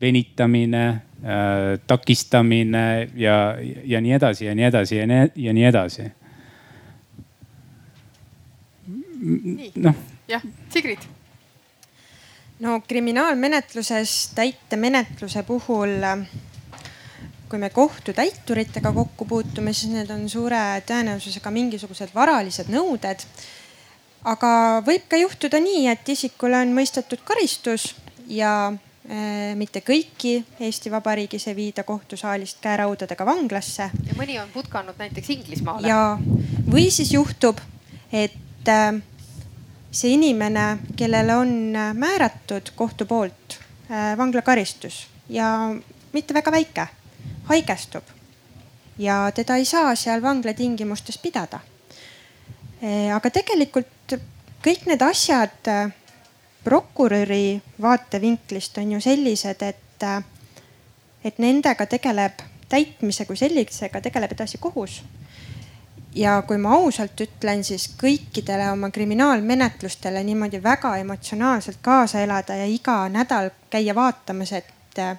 Speaker 4: venitamine, äh, takistamine ja, ja nii edasi ja nii edasi ja nii, ja nii edasi.
Speaker 2: noh. jah, Sigrid
Speaker 3: no kriminaalmenetluses täitemenetluse puhul kui me kohtutäituritega kokku puutume, siis need on suure tõenäosusega mingisugused varalised nõuded. aga võib ka juhtuda nii, et isikule on mõistetud karistus ja äh, mitte kõiki Eesti Vabariigis ei viida kohtusaalist käeraudadega vanglasse.
Speaker 2: ja mõni on putkanud näiteks Inglismaale.
Speaker 3: ja, või siis juhtub, et äh, see inimene, kellele on määratud kohtu poolt äh, vanglakaristus ja mitte väga väike, haigestub ja teda ei saa seal vangla tingimustes pidada. Äh, aga tegelikult kõik need asjad äh, prokuröri vaatevinklist on ju sellised, et, et nendega tegeleb täitmise kui sellisega tegeleb edasi kohus ja kui ma ausalt ütlen, siis kõikidele oma kriminaalmenetlustele niimoodi väga emotsionaalselt kaasa elada ja iga nädal käia vaatamas, et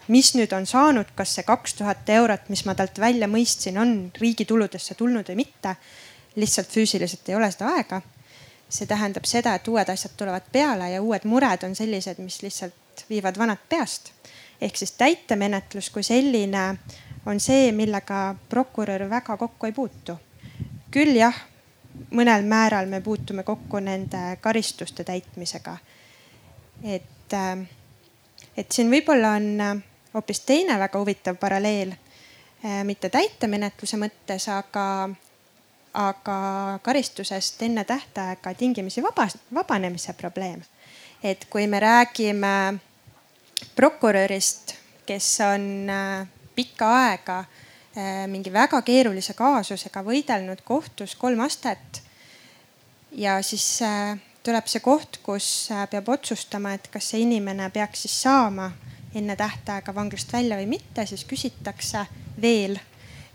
Speaker 3: mis nüüd on saanud, kas see kaks tuhat eurot, mis ma talt välja mõistsin, on riigi tuludesse tulnud või mitte. lihtsalt füüsiliselt ei ole seda aega. see tähendab seda, et uued asjad tulevad peale ja uued mured on sellised, mis lihtsalt viivad vanad peast. ehk siis täitemenetlus kui selline on see, millega prokurör väga kokku ei puutu küll jah, mõnel määral me puutume kokku nende karistuste täitmisega. et, äh, et siin võib-olla on äh, hoopis teine väga huvitav paralleel, äh, mitte täitemenetluse mõttes, aga, aga karistusest enne tähtaega tingimisi vaba, vabanemise probleem. et kui me räägime prokurörist, kes on pikka aega Äh, mingi väga keerulise kaasusega võidelnud kohtus kolm astet. ja siis äh, tuleb see koht, kus äh, peab otsustama, et kas see inimene peaks siis saama enne tähtaega vanglast välja või mitte, siis küsitakse veel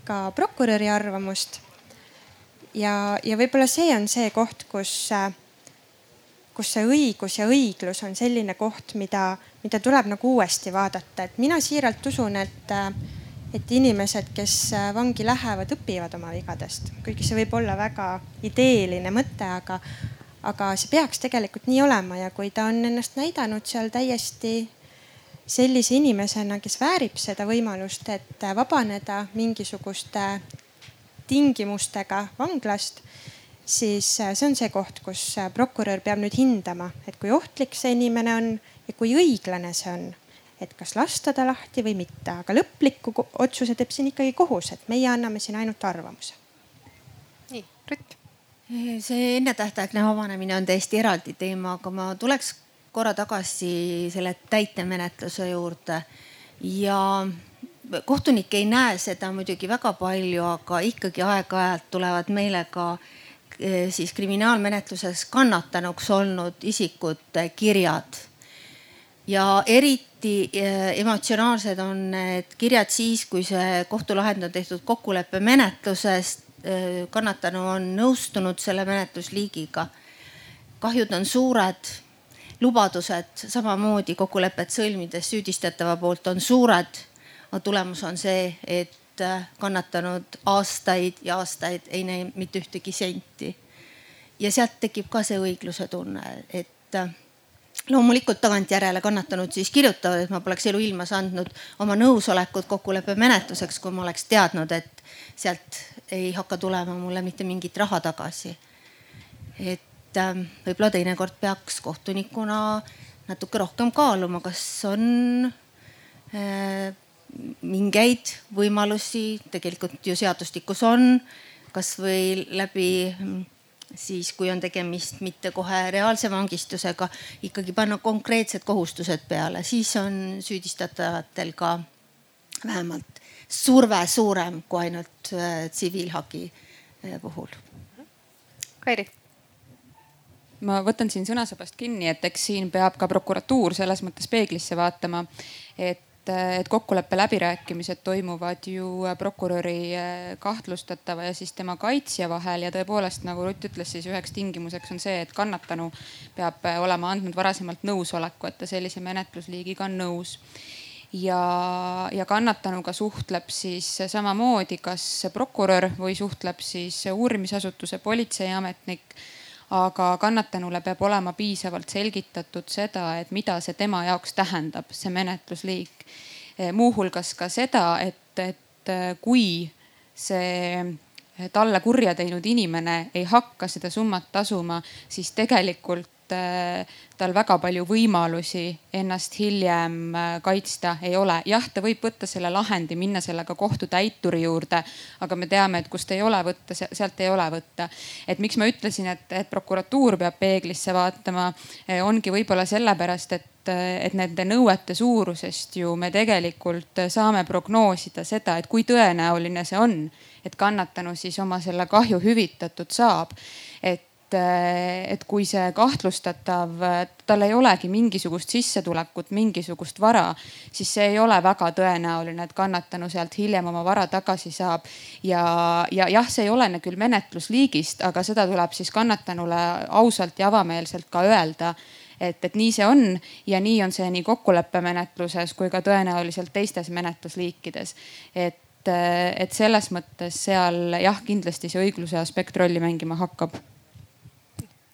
Speaker 3: ka prokuröri arvamust. ja, ja võib-olla see on see koht, kus, kus see õigus ja õiglus on selline koht, mida, mida tuleb nagu uuesti vaadata, et mina siiralt usun, et et inimesed, kes äh, vangi lähevad, õpivad oma vigadest, kuigi see võib olla väga ideeline mõte, aga, aga see peaks tegelikult nii olema ja kui ta on ennast näidanud seal täiesti sellise inimesena, kes väärib seda võimalust, et vabaneda mingisuguste tingimustega vanglast, siis äh, see on see koht, kus äh, prokurör peab nüüd hindama, et kui ohtlik see inimene on ja kui õiglane see on et kas lasta ta lahti või mitte, aga lõpliku otsuse teeb siin ikkagi kohus, et meie anname siin ainult arvamuse.
Speaker 2: nii, Rutt.
Speaker 5: See ennetähtaegne vabanemine on täiesti eraldi teema, aga ma tuleks korra tagasi selle täitemenetluse juurde ja kohtunik ei näe seda muidugi väga palju, aga ikkagi aeg-ajalt tulevad meile ka eh, siis kriminaalmenetluses kannatanuks olnud isikute kirjad ja eriti eh, emotsionaalsed on need kirjad siis, kui see kohtulahend on tehtud kokkuleppemenetluses. Eh, kannatanu on nõustunud selle menetlusliigiga. kahjud on suured, lubadused samamoodi kokkulepet sõlmides süüdistatava poolt on suured. tulemus on see, et eh, kannatanud aastaid ja aastaid ei näe mitte ühtegi senti. ja sealt tekib ka see õigluse tunne, et loomulikult tagantjärele kannatanud siis kirjutavad, et ma poleks eluilmas andnud oma nõusolekut kokkuleppe menetluseks, kui ma oleks teadnud, et sealt ei hakka tulema mulle mitte mingit raha tagasi. et äh, võib-olla teinekord peaks kohtunikuna natuke rohkem kaaluma, kas on äh, mingeid võimalusi, tegelikult ju seadustikus on, kasvõi läbi siis kui on tegemist mitte kohe reaalse vangistusega, ikkagi panna konkreetsed kohustused peale, siis on süüdistatavatel ka vähemalt surve suurem kui ainult äh, tsiviilhagi äh, puhul.
Speaker 2: Kairi.
Speaker 6: Ma võtan siin sõnasabast kinni, et eks siin peab ka prokuratuur selles mõttes peeglisse vaatama, et et, et kokkuleppe läbirääkimised toimuvad ju prokuröri kahtlustatava ja siis tema kaitsja vahel. Ja tõepoolest, nagu Rutt ütles, siis üheks tingimuseks on see, et kannatanu peab olema andnud varasemalt nõusoleku, et ta sellise menetlusliigiga on nõus ja, ja kannatanuga suhtleb siis samamoodi, kas prokurör või suhtleb siis uurimisasutuse politseiametnik aga kannatanule peab olema piisavalt selgitatud seda, et mida see tema jaoks tähendab, see menetlusliik. Eh, muuhulgas ka seda, et, et et kui see talle kurja teinud inimene ei hakka seda summat tasuma, siis tegelikult Äh, tal väga palju võimalusi ennast hiljem äh, kaitsta ei ole. jah, ta võib võtta selle lahendi, minna sellega kohtutäituri juurde, aga me teame, et kust ei ole võtta, sealt ei ole võtta. et miks ma ütlesin, et, et prokuratuur peab peeglisse vaatama, äh, ongi võib-olla sellepärast, et et nende nõuete suurusest ju me tegelikult saame prognoosida seda, et kui tõenäoline see on, et kannatanu siis oma selle kahju hüvitatud saab. et et, et kui see kahtlustatav, tal ei olegi mingisugust sissetulekut, mingisugust vara, siis see ei ole väga tõenäoline, et kannatanu sealt hiljem oma vara tagasi saab. ja, ja jah, see ei olene küll menetlusliigist, aga seda tuleb siis kannatanule ausalt ja avameelselt ka öelda et, et nii see on ja nii on see nii kokkuleppemenetluses kui ka tõenäoliselt teistes menetlusliikides. et, et selles mõttes seal jah, kindlasti see õigluse aspekt rolli mängima hakkab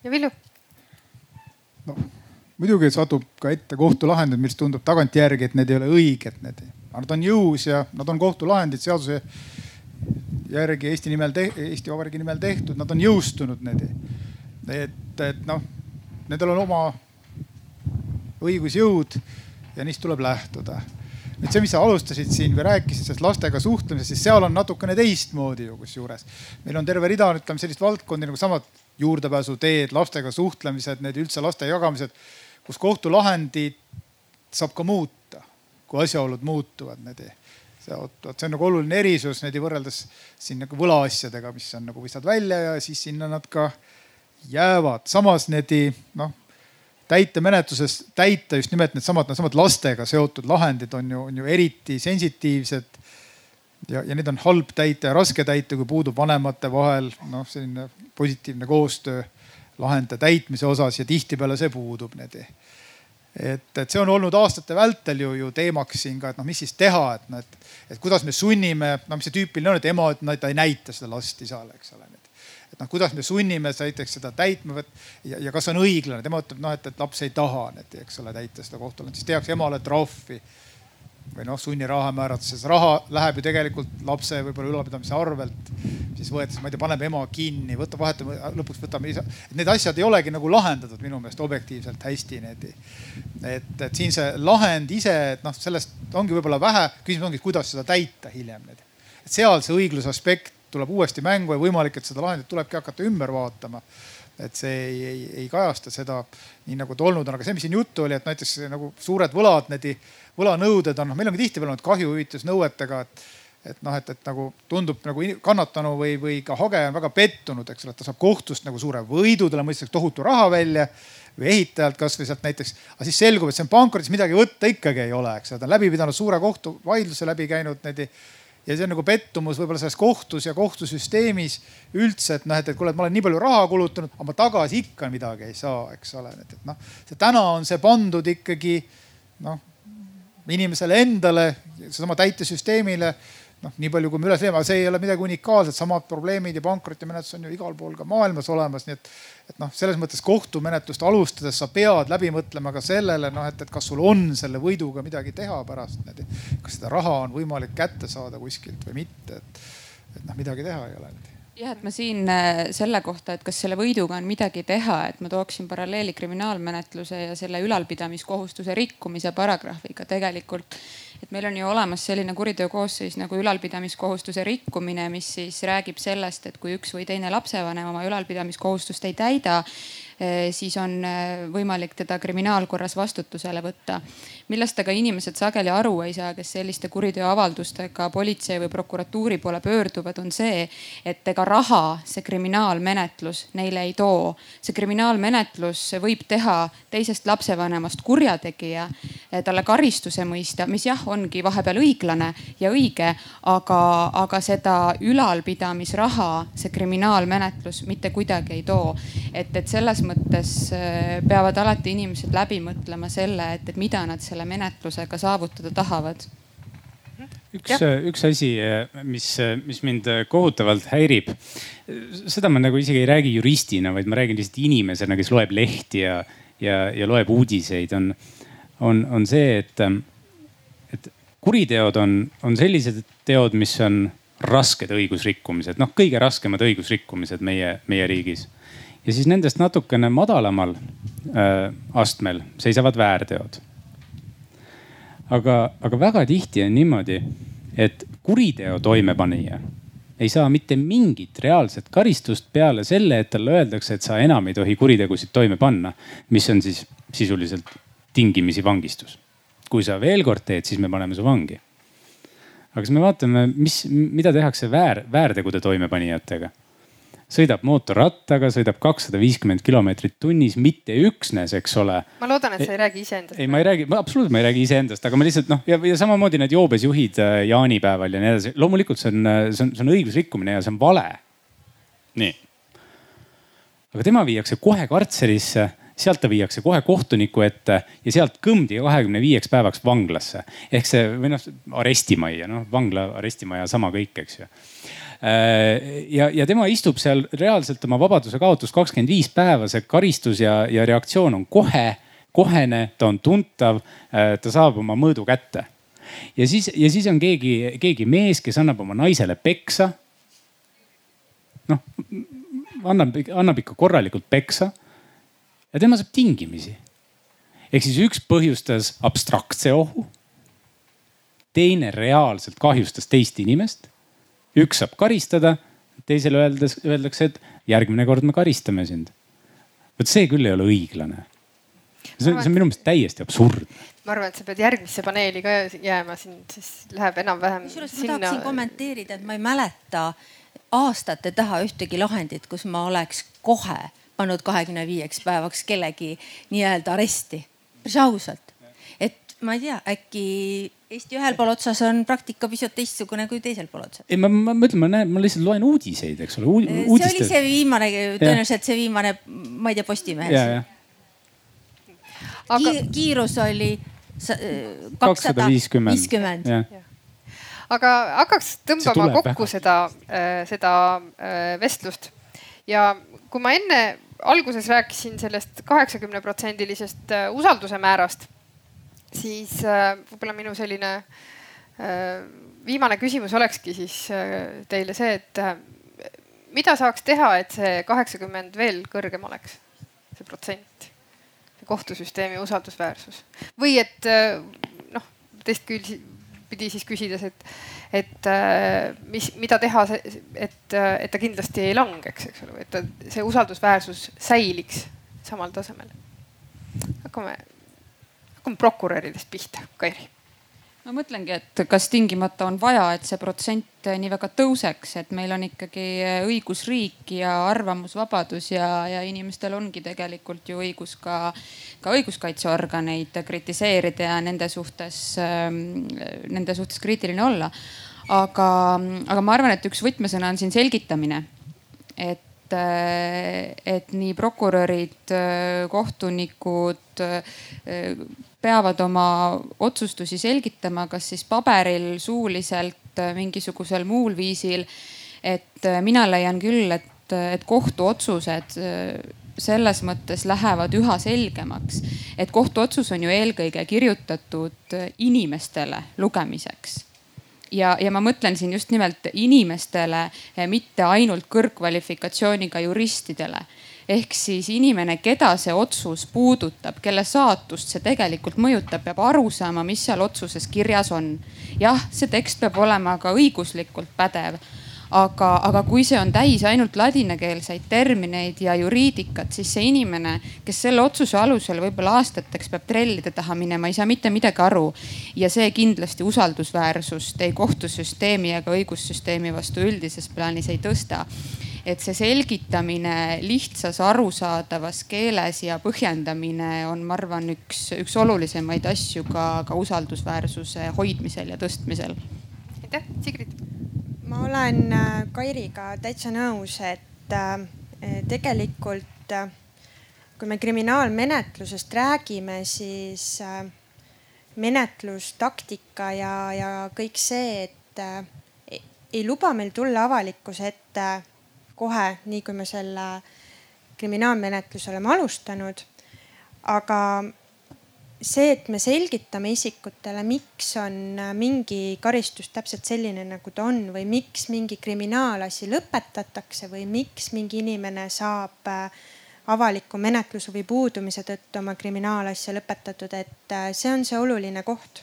Speaker 2: ja Villu?
Speaker 1: no muidugi satub ka ette kohtulahendid, mis tundub tagantjärgi, et need ei ole õiged, need, nad on jõus ja nad on kohtulahendid seaduse järgi Eesti nimel, Eesti Vabariigi nimel tehtud, nad on jõustunud need. et, et noh, nendel on oma õigusjõud ja neist tuleb lähtuda. nüüd see, mis sa alustasid siin või rääkisid sellest lastega suhtlemisest, siis seal on natukene teistmoodi ju kusjuures. meil on terve rida, ütleme sellist valdkondi nagu samad juurdepääsuteed, lastega suhtlemised, need üldse laste jagamised, kus kohtulahendid saab ka muuta, kui asjaolud muutuvad. Need, see, see on nagu oluline erisus neid võrreldes siin nagu võlaasjadega, mis on nagu visad välja ja siis sinna nad ka jäävad. samas need noh, täitemenetluses täita just nimelt needsamad, needsamad lastega seotud lahendid on ju, on ju eriti sensitiivsed ja, ja need on halb täita ja raske täita, kui puudub vanemate vahel noh, selline positiivne koostöö lahende täitmise osas ja tihtipeale see puudub need. et, et see on olnud aastate vältel ju, ju teemaks siin ka, et noh, mis siis teha, et noh, et, et kuidas me sunnime, no mis see tüüpiline on, et ema, et no ta ei näita seda last isale, eks ole. et noh, kuidas me sunnime näiteks seda täitma ja, ja kas on õiglane, tema ütleb noh, et, et laps ei taha, eks ole, täita seda kohtulannet, siis tehakse emale trahvi või noh, sunniraha määratakse, see raha läheb ju tegelikult lapse võib-olla ülalpidamise arvelt. siis võetakse, ma ei tea, paneme ema kinni, võta, vahetame, lõpuks võtame isa. Need asjad ei olegi nagu lahendatud minu meelest objektiivselt hästi need. et, et siin see lahend ise, et noh, sellest ongi võib-olla vähe, küsimus ongi, kuidas seda täita hiljem. et seal see õigluse aspekt tuleb uuesti mängu ja võimalik, et seda lahendit tulebki hakata ümber vaatama et see ei, ei, ei kajasta seda nii nagu ta olnud on, aga see, mis siin juttu oli, et näiteks nagu suured võlad, need võlanõuded on, noh, meil on ka tihtipeale olnud kahjuhüvitusnõuetega, et et noh, et, et nagu tundub nagu kannatanu või, või ka hageja on väga pettunud, eks ole, et ta saab kohtust nagu suure võidu, talle mõistetakse tohutu raha välja või ehitajalt kasvõi sealt näiteks. aga siis selgub, et see on pankrotis, midagi võtta ikkagi ei ole, eks ole, ta on läbi pidanud suure kohtuvaidluse läbi käinud neid ja see on nagu pettumus võib-olla selles kohtus ja kohtusüsteemis üldse, et noh, et, et kuule, et ma olen nii palju raha kulutanud, aga ma tagasi ikka midagi ei saa, eks ole, et, et noh, see täna on see pandud ikkagi noh, inimesele endale, seesama täitesüsteemile noh, nii palju, kui me üles leiame, see ei ole midagi unikaalset, samad probleemid ja pankrotimenetlus on ju igal pool ka maailmas olemas, nii et. et noh, selles mõttes kohtumenetlust alustades sa pead läbi mõtlema ka sellele noh, et, et kas sul on selle võiduga midagi teha pärast. kas seda raha on võimalik kätte saada kuskilt või mitte, et, et noh, midagi teha ei ole
Speaker 6: jah, et ma siin äh, selle kohta, et kas selle võiduga on midagi teha, et ma tooksin paralleeli kriminaalmenetluse ja selle ülalpidamiskohustuse rikkumise paragrahviga tegelikult et meil on ju olemas selline kuriteokoosseis nagu ülalpidamiskohustuse rikkumine, mis siis räägib sellest, et kui üks või teine lapsevanem oma ülalpidamiskohustust ei täida, eh, siis on eh, võimalik teda kriminaalkorras vastutusele võtta. Millest aga inimesed sageli aru ei saa, kes selliste kuriteoavaldustega politsei või prokuratuuri poole pöörduvad, on see, et ega raha see kriminaalmenetlus neile ei too. see kriminaalmenetlus võib teha teisest lapsevanemast kurjategija, eh, talle karistuse mõista, mis jah, ongi vahepeal õiglane ja õige, aga, aga seda ülalpidamisraha see kriminaalmenetlus mitte kuidagi ei too. et, et selles mõttes äh, peavad alati inimesed läbi mõtlema selle, et, et mida nad selle menetlusega saavutada tahavad
Speaker 4: üks, üks asi, mis, mis mind kohutavalt häirib, seda ma nagu isegi ei räägi juristina, vaid ma räägin lihtsalt inimesena, kes loeb lehti ja, ja, ja loeb uudiseid, on, on, on see, et kuriteod on, on sellised teod, mis on rasked õigusrikkumised, noh, kõige raskemad õigusrikkumised meie, meie riigis. ja siis nendest natukene madalamal äh, astmel seisavad väärteod. Aga, aga väga tihti on niimoodi, et kuriteo toimepanija ei saa mitte mingit reaalset karistust peale selle, et talle öeldakse, et sa enam ei tohi kuritegusid toime panna, mis on siis sisuliselt tingimisi vangistus. kui sa veel kord teed, siis me paneme su vangi. aga kas me vaatame, mis, mida tehakse väär, väärtegude toimepanijatega sõidab mootorrattaga, sõidab kakssada viiskümmend kilomeetrit tunnis, mitte üksnes, eks ole.
Speaker 2: ma loodan, et sa ei räägi iseendast.
Speaker 4: ei, ma ei räägi, absoluutselt ma ei räägi iseendast, aga ma lihtsalt noh ja, ja samamoodi need joobes juhid äh, jaanipäeval ja nii edasi. loomulikult see on, äh, see on, see on õigusrikkumine ja see on vale. nii. aga tema viiakse kohe kartserisse sealt ta viiakse kohe kohtuniku ette ja sealt kõmdi kahekümne viieks päevaks vanglasse. ehk see või noh arestimajja, noh vangla arestimaja sama kõik, eks ju ja, ja tema istub seal reaalselt oma vabaduse kaotust kakskümmend viis päeva, see karistus ja, ja reaktsioon on kohe, kohene, ta on tuntav, äh, ta saab oma mõõdu kätte. ja siis, ja siis on keegi, keegi mees, kes annab oma naisele peksa. noh, annab, annab ikka korralikult peksa. ja tema saab tingimisi. ehk siis üks põhjustas abstraktse ohu. teine reaalselt kahjustas teist inimest üks saab karistada, teisele öeldes, öeldakse, et järgmine kord me karistame sind. vot see küll ei ole õiglane. see on, see on minu meelest täiesti absurdne.
Speaker 2: ma arvan, et sa pead järgmisse paneeli ka jääma, siin siis läheb enam-vähem.
Speaker 5: kusjuures ma tahaksin kommenteerida, et ma ei mäleta aastate taha ühtegi lahendit, kus ma oleks kohe pannud kahekümne viieks päevaks kellegi nii-öelda aresti. päris ausalt, ma ei tea, äkki Eesti ühel pool otsas on praktika pisut teistsugune kui teisel pool otsas.
Speaker 4: ei, ma, ma mõtlen, ma näen, ma lihtsalt loen uudiseid, eks ole Uud,.
Speaker 5: see oli see viimane, tõenäoliselt see viimane, ma ei tea, Postimehes. Aga... kiirus oli kakssada viiskümmend
Speaker 2: aga hakkaks tõmbama kokku väga. seda, äh, seda äh, vestlust ja kui ma enne alguses rääkisin sellest kaheksakümne protsendilisest äh, usalduse määrast siis äh, võib-olla minu selline äh, viimane küsimus olekski siis äh, teile see, et mida saaks teha, et see kaheksakümmend veel kõrgem oleks, see protsent, kohtusüsteemi usaldusväärsus või et noh, teist küll pidi siis küsides, et, et mis, mida teha, et, et ta kindlasti ei langeks, eks ole, et ta, see usaldusväärsus säiliks samal tasemel. hakkame hakkame prokuröridest pihta, Kairi
Speaker 6: ma mõtlengi, et kas tingimata on vaja, et see protsent nii väga tõuseks, et meil on ikkagi õigusriik ja arvamusvabadus ja, ja inimestel ongi tegelikult ju õigus ka, ka õiguskaitseorganeid kritiseerida ja nende suhtes, nende suhtes kriitiline olla. aga, aga ma arvan, et üks võtmesõna on siin selgitamine. et et nii prokurörid, kohtunikud peavad oma otsustusi selgitama, kas siis paberil, suuliselt, mingisugusel muul viisil. et mina leian küll, et, et kohtuotsused selles mõttes lähevad üha selgemaks, et kohtuotsus on ju eelkõige kirjutatud inimestele lugemiseks. Ja, ja ma mõtlen siin just nimelt inimestele, mitte ainult kõrgkvalifikatsiooniga juristidele ehk siis inimene, keda see otsus puudutab, kelle saatust see tegelikult mõjutab, peab aru saama, mis seal otsuses kirjas on. jah, see tekst peab olema ka õiguslikult pädev aga, aga kui see on täis ainult ladinakeelseid termineid ja juriidikat, siis see inimene, kes selle otsuse alusel võib-olla aastateks peab trellide taha minema, ei saa mitte midagi aru. ja see kindlasti usaldusväärsust ei kohtusüsteemi ega õigussüsteemi vastu üldises plaanis ei tõsta et see selgitamine lihtsas arusaadavas keeles ja põhjendamine on, ma arvan, üks, üks olulisemaid asju ka, ka usaldusväärsuse hoidmisel ja tõstmisel.
Speaker 2: aitäh, Sigrid.
Speaker 3: ma olen äh, Kairiga täitsa nõus, et äh, tegelikult äh, kui me kriminaalmenetlusest räägime, siis menetlustaktika ja, ja kõik see, et ei luba meil tulla avalikkuse ette kohe, nii kui me selle kriminaalmenetluse oleme alustanud. aga see, et me selgitame isikutele, miks on mingi karistus täpselt selline, nagu ta on või miks mingi kriminaalasi lõpetatakse või miks mingi inimene saab äh, avaliku menetluse või puudumise tõttu oma kriminaalasja lõpetatud, et äh, see on see oluline koht.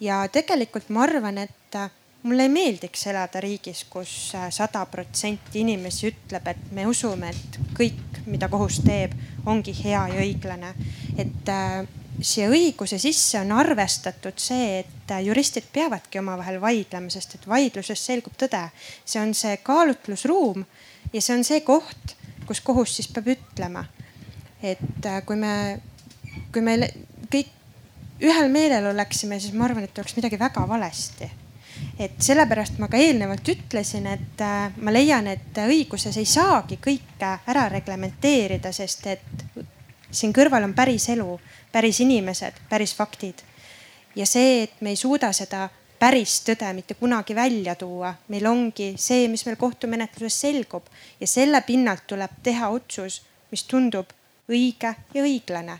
Speaker 3: ja tegelikult ma arvan, et äh, mulle ei meeldiks elada riigis kus, kus sada protsenti inimesi ütleb, et me usume, et kõik, mida kohus teeb, ongi hea ja õiglane. et siia õiguse sisse on arvestatud see, et juristid peavadki omavahel vaidlema, sest et vaidluses selgub tõde. see on see kaalutlusruum ja see on see koht, kus kohus siis peab ütlema, et äh, kui me, kui me kõik ühel meelel oleksime, siis ma arvan, et oleks midagi väga valesti et sellepärast ma ka eelnevalt ütlesin, et äh, ma leian, et õiguses ei saagi kõike ära reglementeerida, sest et siin kõrval on päris elu päris inimesed, päris faktid. ja see, et me ei suuda seda päris tõde mitte kunagi välja tuua, meil ongi see, mis meil kohtumenetluses selgub ja selle pinnalt tuleb teha otsus, mis tundub õige ja õiglane.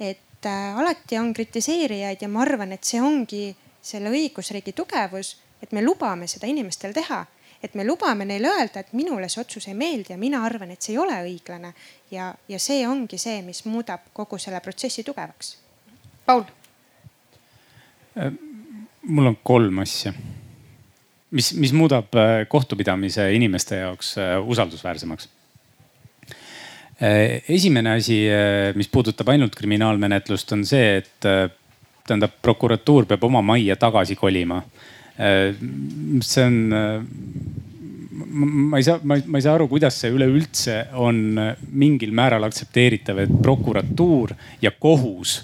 Speaker 3: et äh, alati on kritiseerijaid ja ma arvan, et see ongi selle õigusriigi tugevus, et me lubame seda inimestel teha et me lubame neile öelda, et minule see otsus ei meeldi ja mina arvan, et see ei ole õiglane. ja, ja see ongi see, mis muudab kogu selle protsessi tugevaks.
Speaker 2: Paul.
Speaker 4: Äh, mul on kolm asja, mis, mis muudab äh, kohtupidamise inimeste jaoks äh, usaldusväärsemaks esimene asi, mis puudutab ainult kriminaalmenetlust, on see, et tähendab, prokuratuur peab oma majja tagasi kolima Äh, see on, äh, ma ei saa, ma ei saa aru, kuidas see üleüldse on mingil määral aktsepteeritav, et prokuratuur ja kohus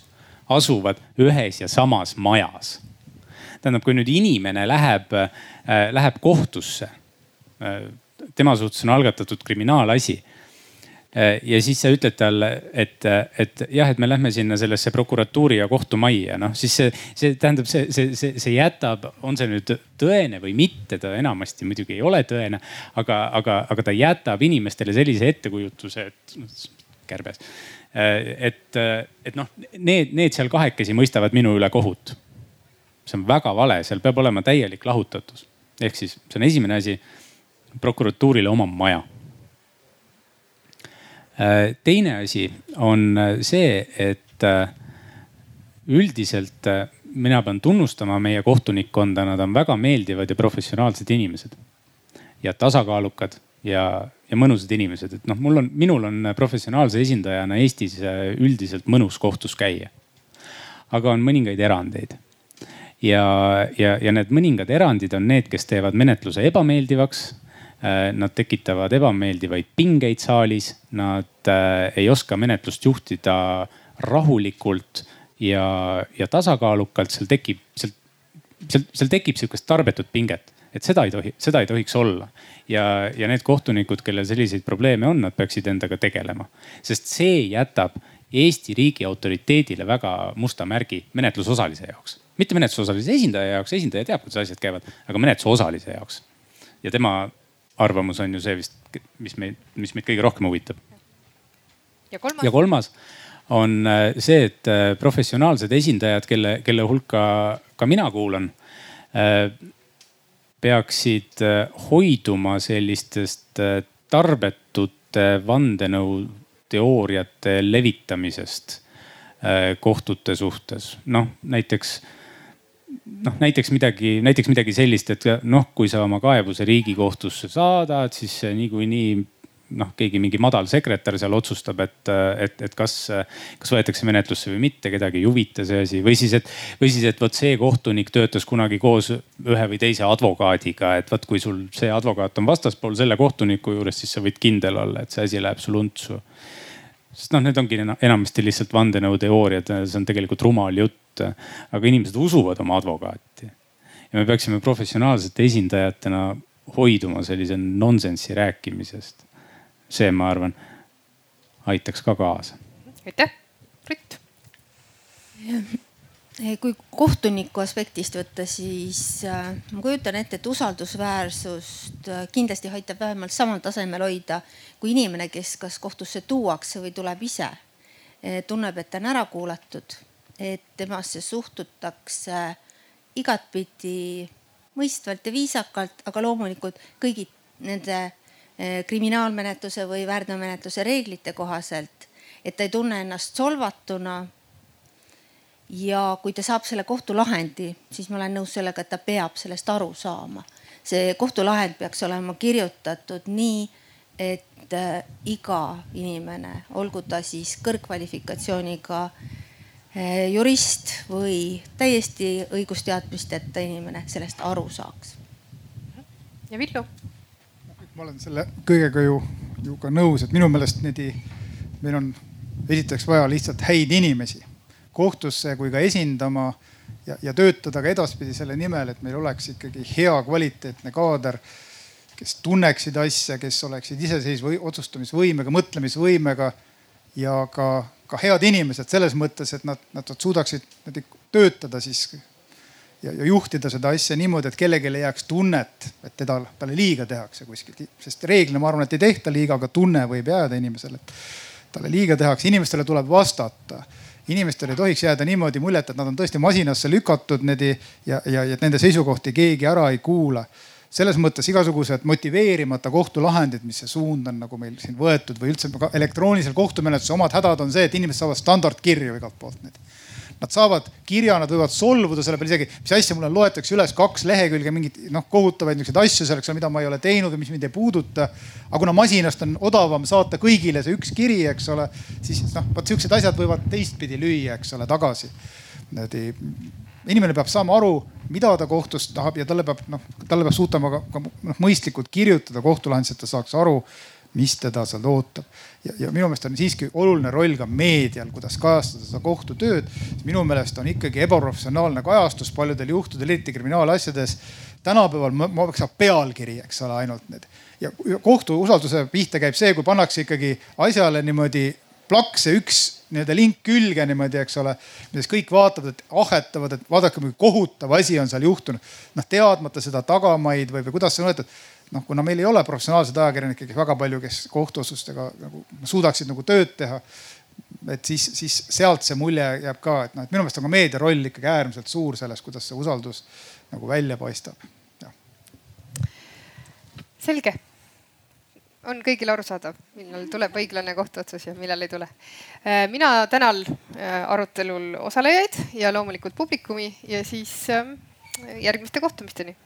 Speaker 4: asuvad ühes ja samas majas. tähendab, kui nüüd inimene läheb, äh, läheb kohtusse, tema suhtes on algatatud kriminaalasi Äh, ja siis sa ütled talle, et, et jah, et me lähme sinna sellesse prokuratuuri ja kohtumajja, noh siis see, see tähendab, see, see, see, see jätab, on see nüüd tõene või mitte, ta enamasti muidugi ei ole tõene, aga, aga, aga ta jätab inimestele sellise ettekujutuse, et noh, kärbes. Äh, et, et noh, need, need seal kahekesi mõistavad minu üle kohut. see on väga vale, seal peab olema täielik lahutatus. ehk siis see on esimene asi, prokuratuurile oma maja teine asi on äh, see, et äh, üldiselt mina pean tunnustama meie kohtunikkonda, nad on väga meeldivad ja professionaalsed inimesed. ja tasakaalukad ja, ja mõnusad inimesed, et noh, mul on, minul on professionaalse esindajana Eestis üldiselt mõnus kohtus käia. aga on mõningaid erandeid. ja, ja, ja need mõningad erandid on need, kes teevad menetluse ebameeldivaks Äh, nad tekitavad ebameeldivaid pingeid saalis, nad äh, ei oska menetlust juhtida rahulikult ja, ja tasakaalukalt, seal tekib, seal, seal, seal tekib sihukest tarbetut pinget et seda ei tohi, seda ei tohiks olla. ja, ja need kohtunikud, kellel selliseid probleeme on, nad peaksid endaga tegelema, sest see jätab Eesti riigi autoriteedile väga musta märgi menetlusosalise jaoks. mitte menetlusosalise esindaja jaoks, esindaja teab, kuidas asjad käivad, aga menetlusosalise jaoks. ja tema arvamus on ju see vist, mis meid, mis meid kõige rohkem huvitab.
Speaker 2: ja kolmas,
Speaker 4: ja kolmas on äh, see, et äh, professionaalsed esindajad, kelle, kelle hulka ka mina kuulan, äh, peaksid hoiduma sellistest tarbetute vandenõuteooriate levitamisest kohtute suhtes. noh, näiteks noh, näiteks midagi, näiteks midagi sellist, et noh, kui sa oma kaebuse riigikohtusse saadad, siis niikuinii noh, keegi mingi madal sekretär seal otsustab, et, et, et kas, kas võetakse menetlusse või mitte, kedagi ei huvita see asi. Või siis, et, või siis, et vot see kohtunik töötas kunagi koos ühe või teise advokaadiga, et vot kui sul see advokaat on vastaspool selle kohtuniku juures, siis sa võid kindel olla, et see asi läheb sul untsu sest noh, need ongi enamasti lihtsalt vandenõuteooriad, see on tegelikult rumal jutt. aga inimesed usuvad oma advokaati. ja me peaksime professionaalsete esindajatena hoiduma sellise nonsensi rääkimisest. see, ma arvan, aitaks ka kaasa.
Speaker 2: aitäh, Brit
Speaker 5: kui kohtuniku aspektist võtta, siis äh, ma kujutan ette, et usaldusväärsust äh, kindlasti aitab vähemalt samal tasemel hoida kui inimene, kes kas kohtusse tuuakse või tuleb ise. Äh, tunneb, et ta on ära kuulatud, et temasse suhtutakse igatpidi mõistvalt ja viisakalt, aga loomulikult kõigi nende eh, kriminaalmenetluse või väärteomenetluse reeglite kohaselt, et ta ei tunne ennast solvatuna. Ja kui ta saab selle kohtulahendi, siis ma olen nõus sellega, et ta peab sellest aru saama. see kohtulahend peaks olema kirjutatud nii, et eh, iga inimene, olgu ta siis kõrgkvalifikatsiooniga Eh, jurist või täiesti õigusteadmisteta inimene sellest aru saaks.
Speaker 2: ja Villu?
Speaker 1: ma olen selle kõigega ju, ju ka nõus, et minu meelest need, meil on esiteks vaja lihtsalt häid inimesi kohtusse kui ka esindama ja, ja töötada ka edaspidi selle nimel, et meil oleks ikkagi hea kvaliteetne kaader, kes tunneksid asja, kes oleksid iseseisva otsustamisvõimega, mõtlemisvõimega ja ka ka head inimesed selles mõttes, et nad, nad suudaksid töötada siis ja, ja juhtida seda asja niimoodi, et kellelegi ei jääks tunnet, et teda, talle liiga tehakse kuskilt. sest reeglina ma arvan, et ei tehta liiga, aga tunne võib jääda inimesele, et talle liiga tehakse, inimestele tuleb vastata inimestel ei tohiks jääda niimoodi muljet, et nad on tõesti masinasse lükatud need ja, ja, ja nende seisukohti keegi ära ei kuula selles mõttes igasugused motiveerimata kohtulahendid, mis see suund on nagu meil siin võetud või üldse elektroonilisel kohtumenetlusel omad hädad on see, et inimesed saavad standardkirju igalt poolt nüüd. Nad saavad kirja, nad võivad solvuda selle peale isegi, mis asja mulle loetakse üles kaks lehekülge mingeid noh kohutavaid niisuguseid asju selleks, mida ma ei ole teinud või mis mind ei puuduta. aga kuna masinast on odavam saata kõigile see üks kiri, eks ole, siis noh, vot siuksed asjad võivad teistpidi lüüa, eks ole, tagasi inimene peab saama aru, mida ta kohtust tahab ja talle peab noh, talle peab suutma ka, ka noh mõistlikult kirjutada kohtulahendis, et ta saaks aru, mis teda seal ootab. Ja, ja minu meelest on siiski oluline roll ka meedial, kuidas kajastada seda kohtutööd. minu meelest on ikkagi ebaprofessionaalne kajastus paljudel juhtudel, eriti kriminaalasjades. tänapäeval maksab pealkiri, eks ole, ainult need ja kohtu usalduse pihta käib see, kui pannakse ikkagi asjale niimoodi plaks ja üks nii-öelda link külge niimoodi, eks ole. milles kõik vaatavad, et ahetavad, et vaadake, kui kohutav asi on seal juhtunud. noh, teadmata seda tagamaid või, või kuidas see on võetud. Noh, kuna meil ei ole professionaalseid ajakirjanikke väga palju, kes kohtuotsustega nagu suudaksid nagu tööd teha. et siis, siis sealt see mulje jääb ka, et noh, et minu meelest on ka meedia roll ikkagi äärmiselt suur selles, kuidas see usaldus nagu välja paistab.
Speaker 2: selge on kõigile arusaadav, millal tuleb õiglane kohtuotsus ja millal ei tule. Äh, mina tänan äh, arutelul osalejaid ja loomulikult publikumi ja siis ähm, järgmiste kohtumisteni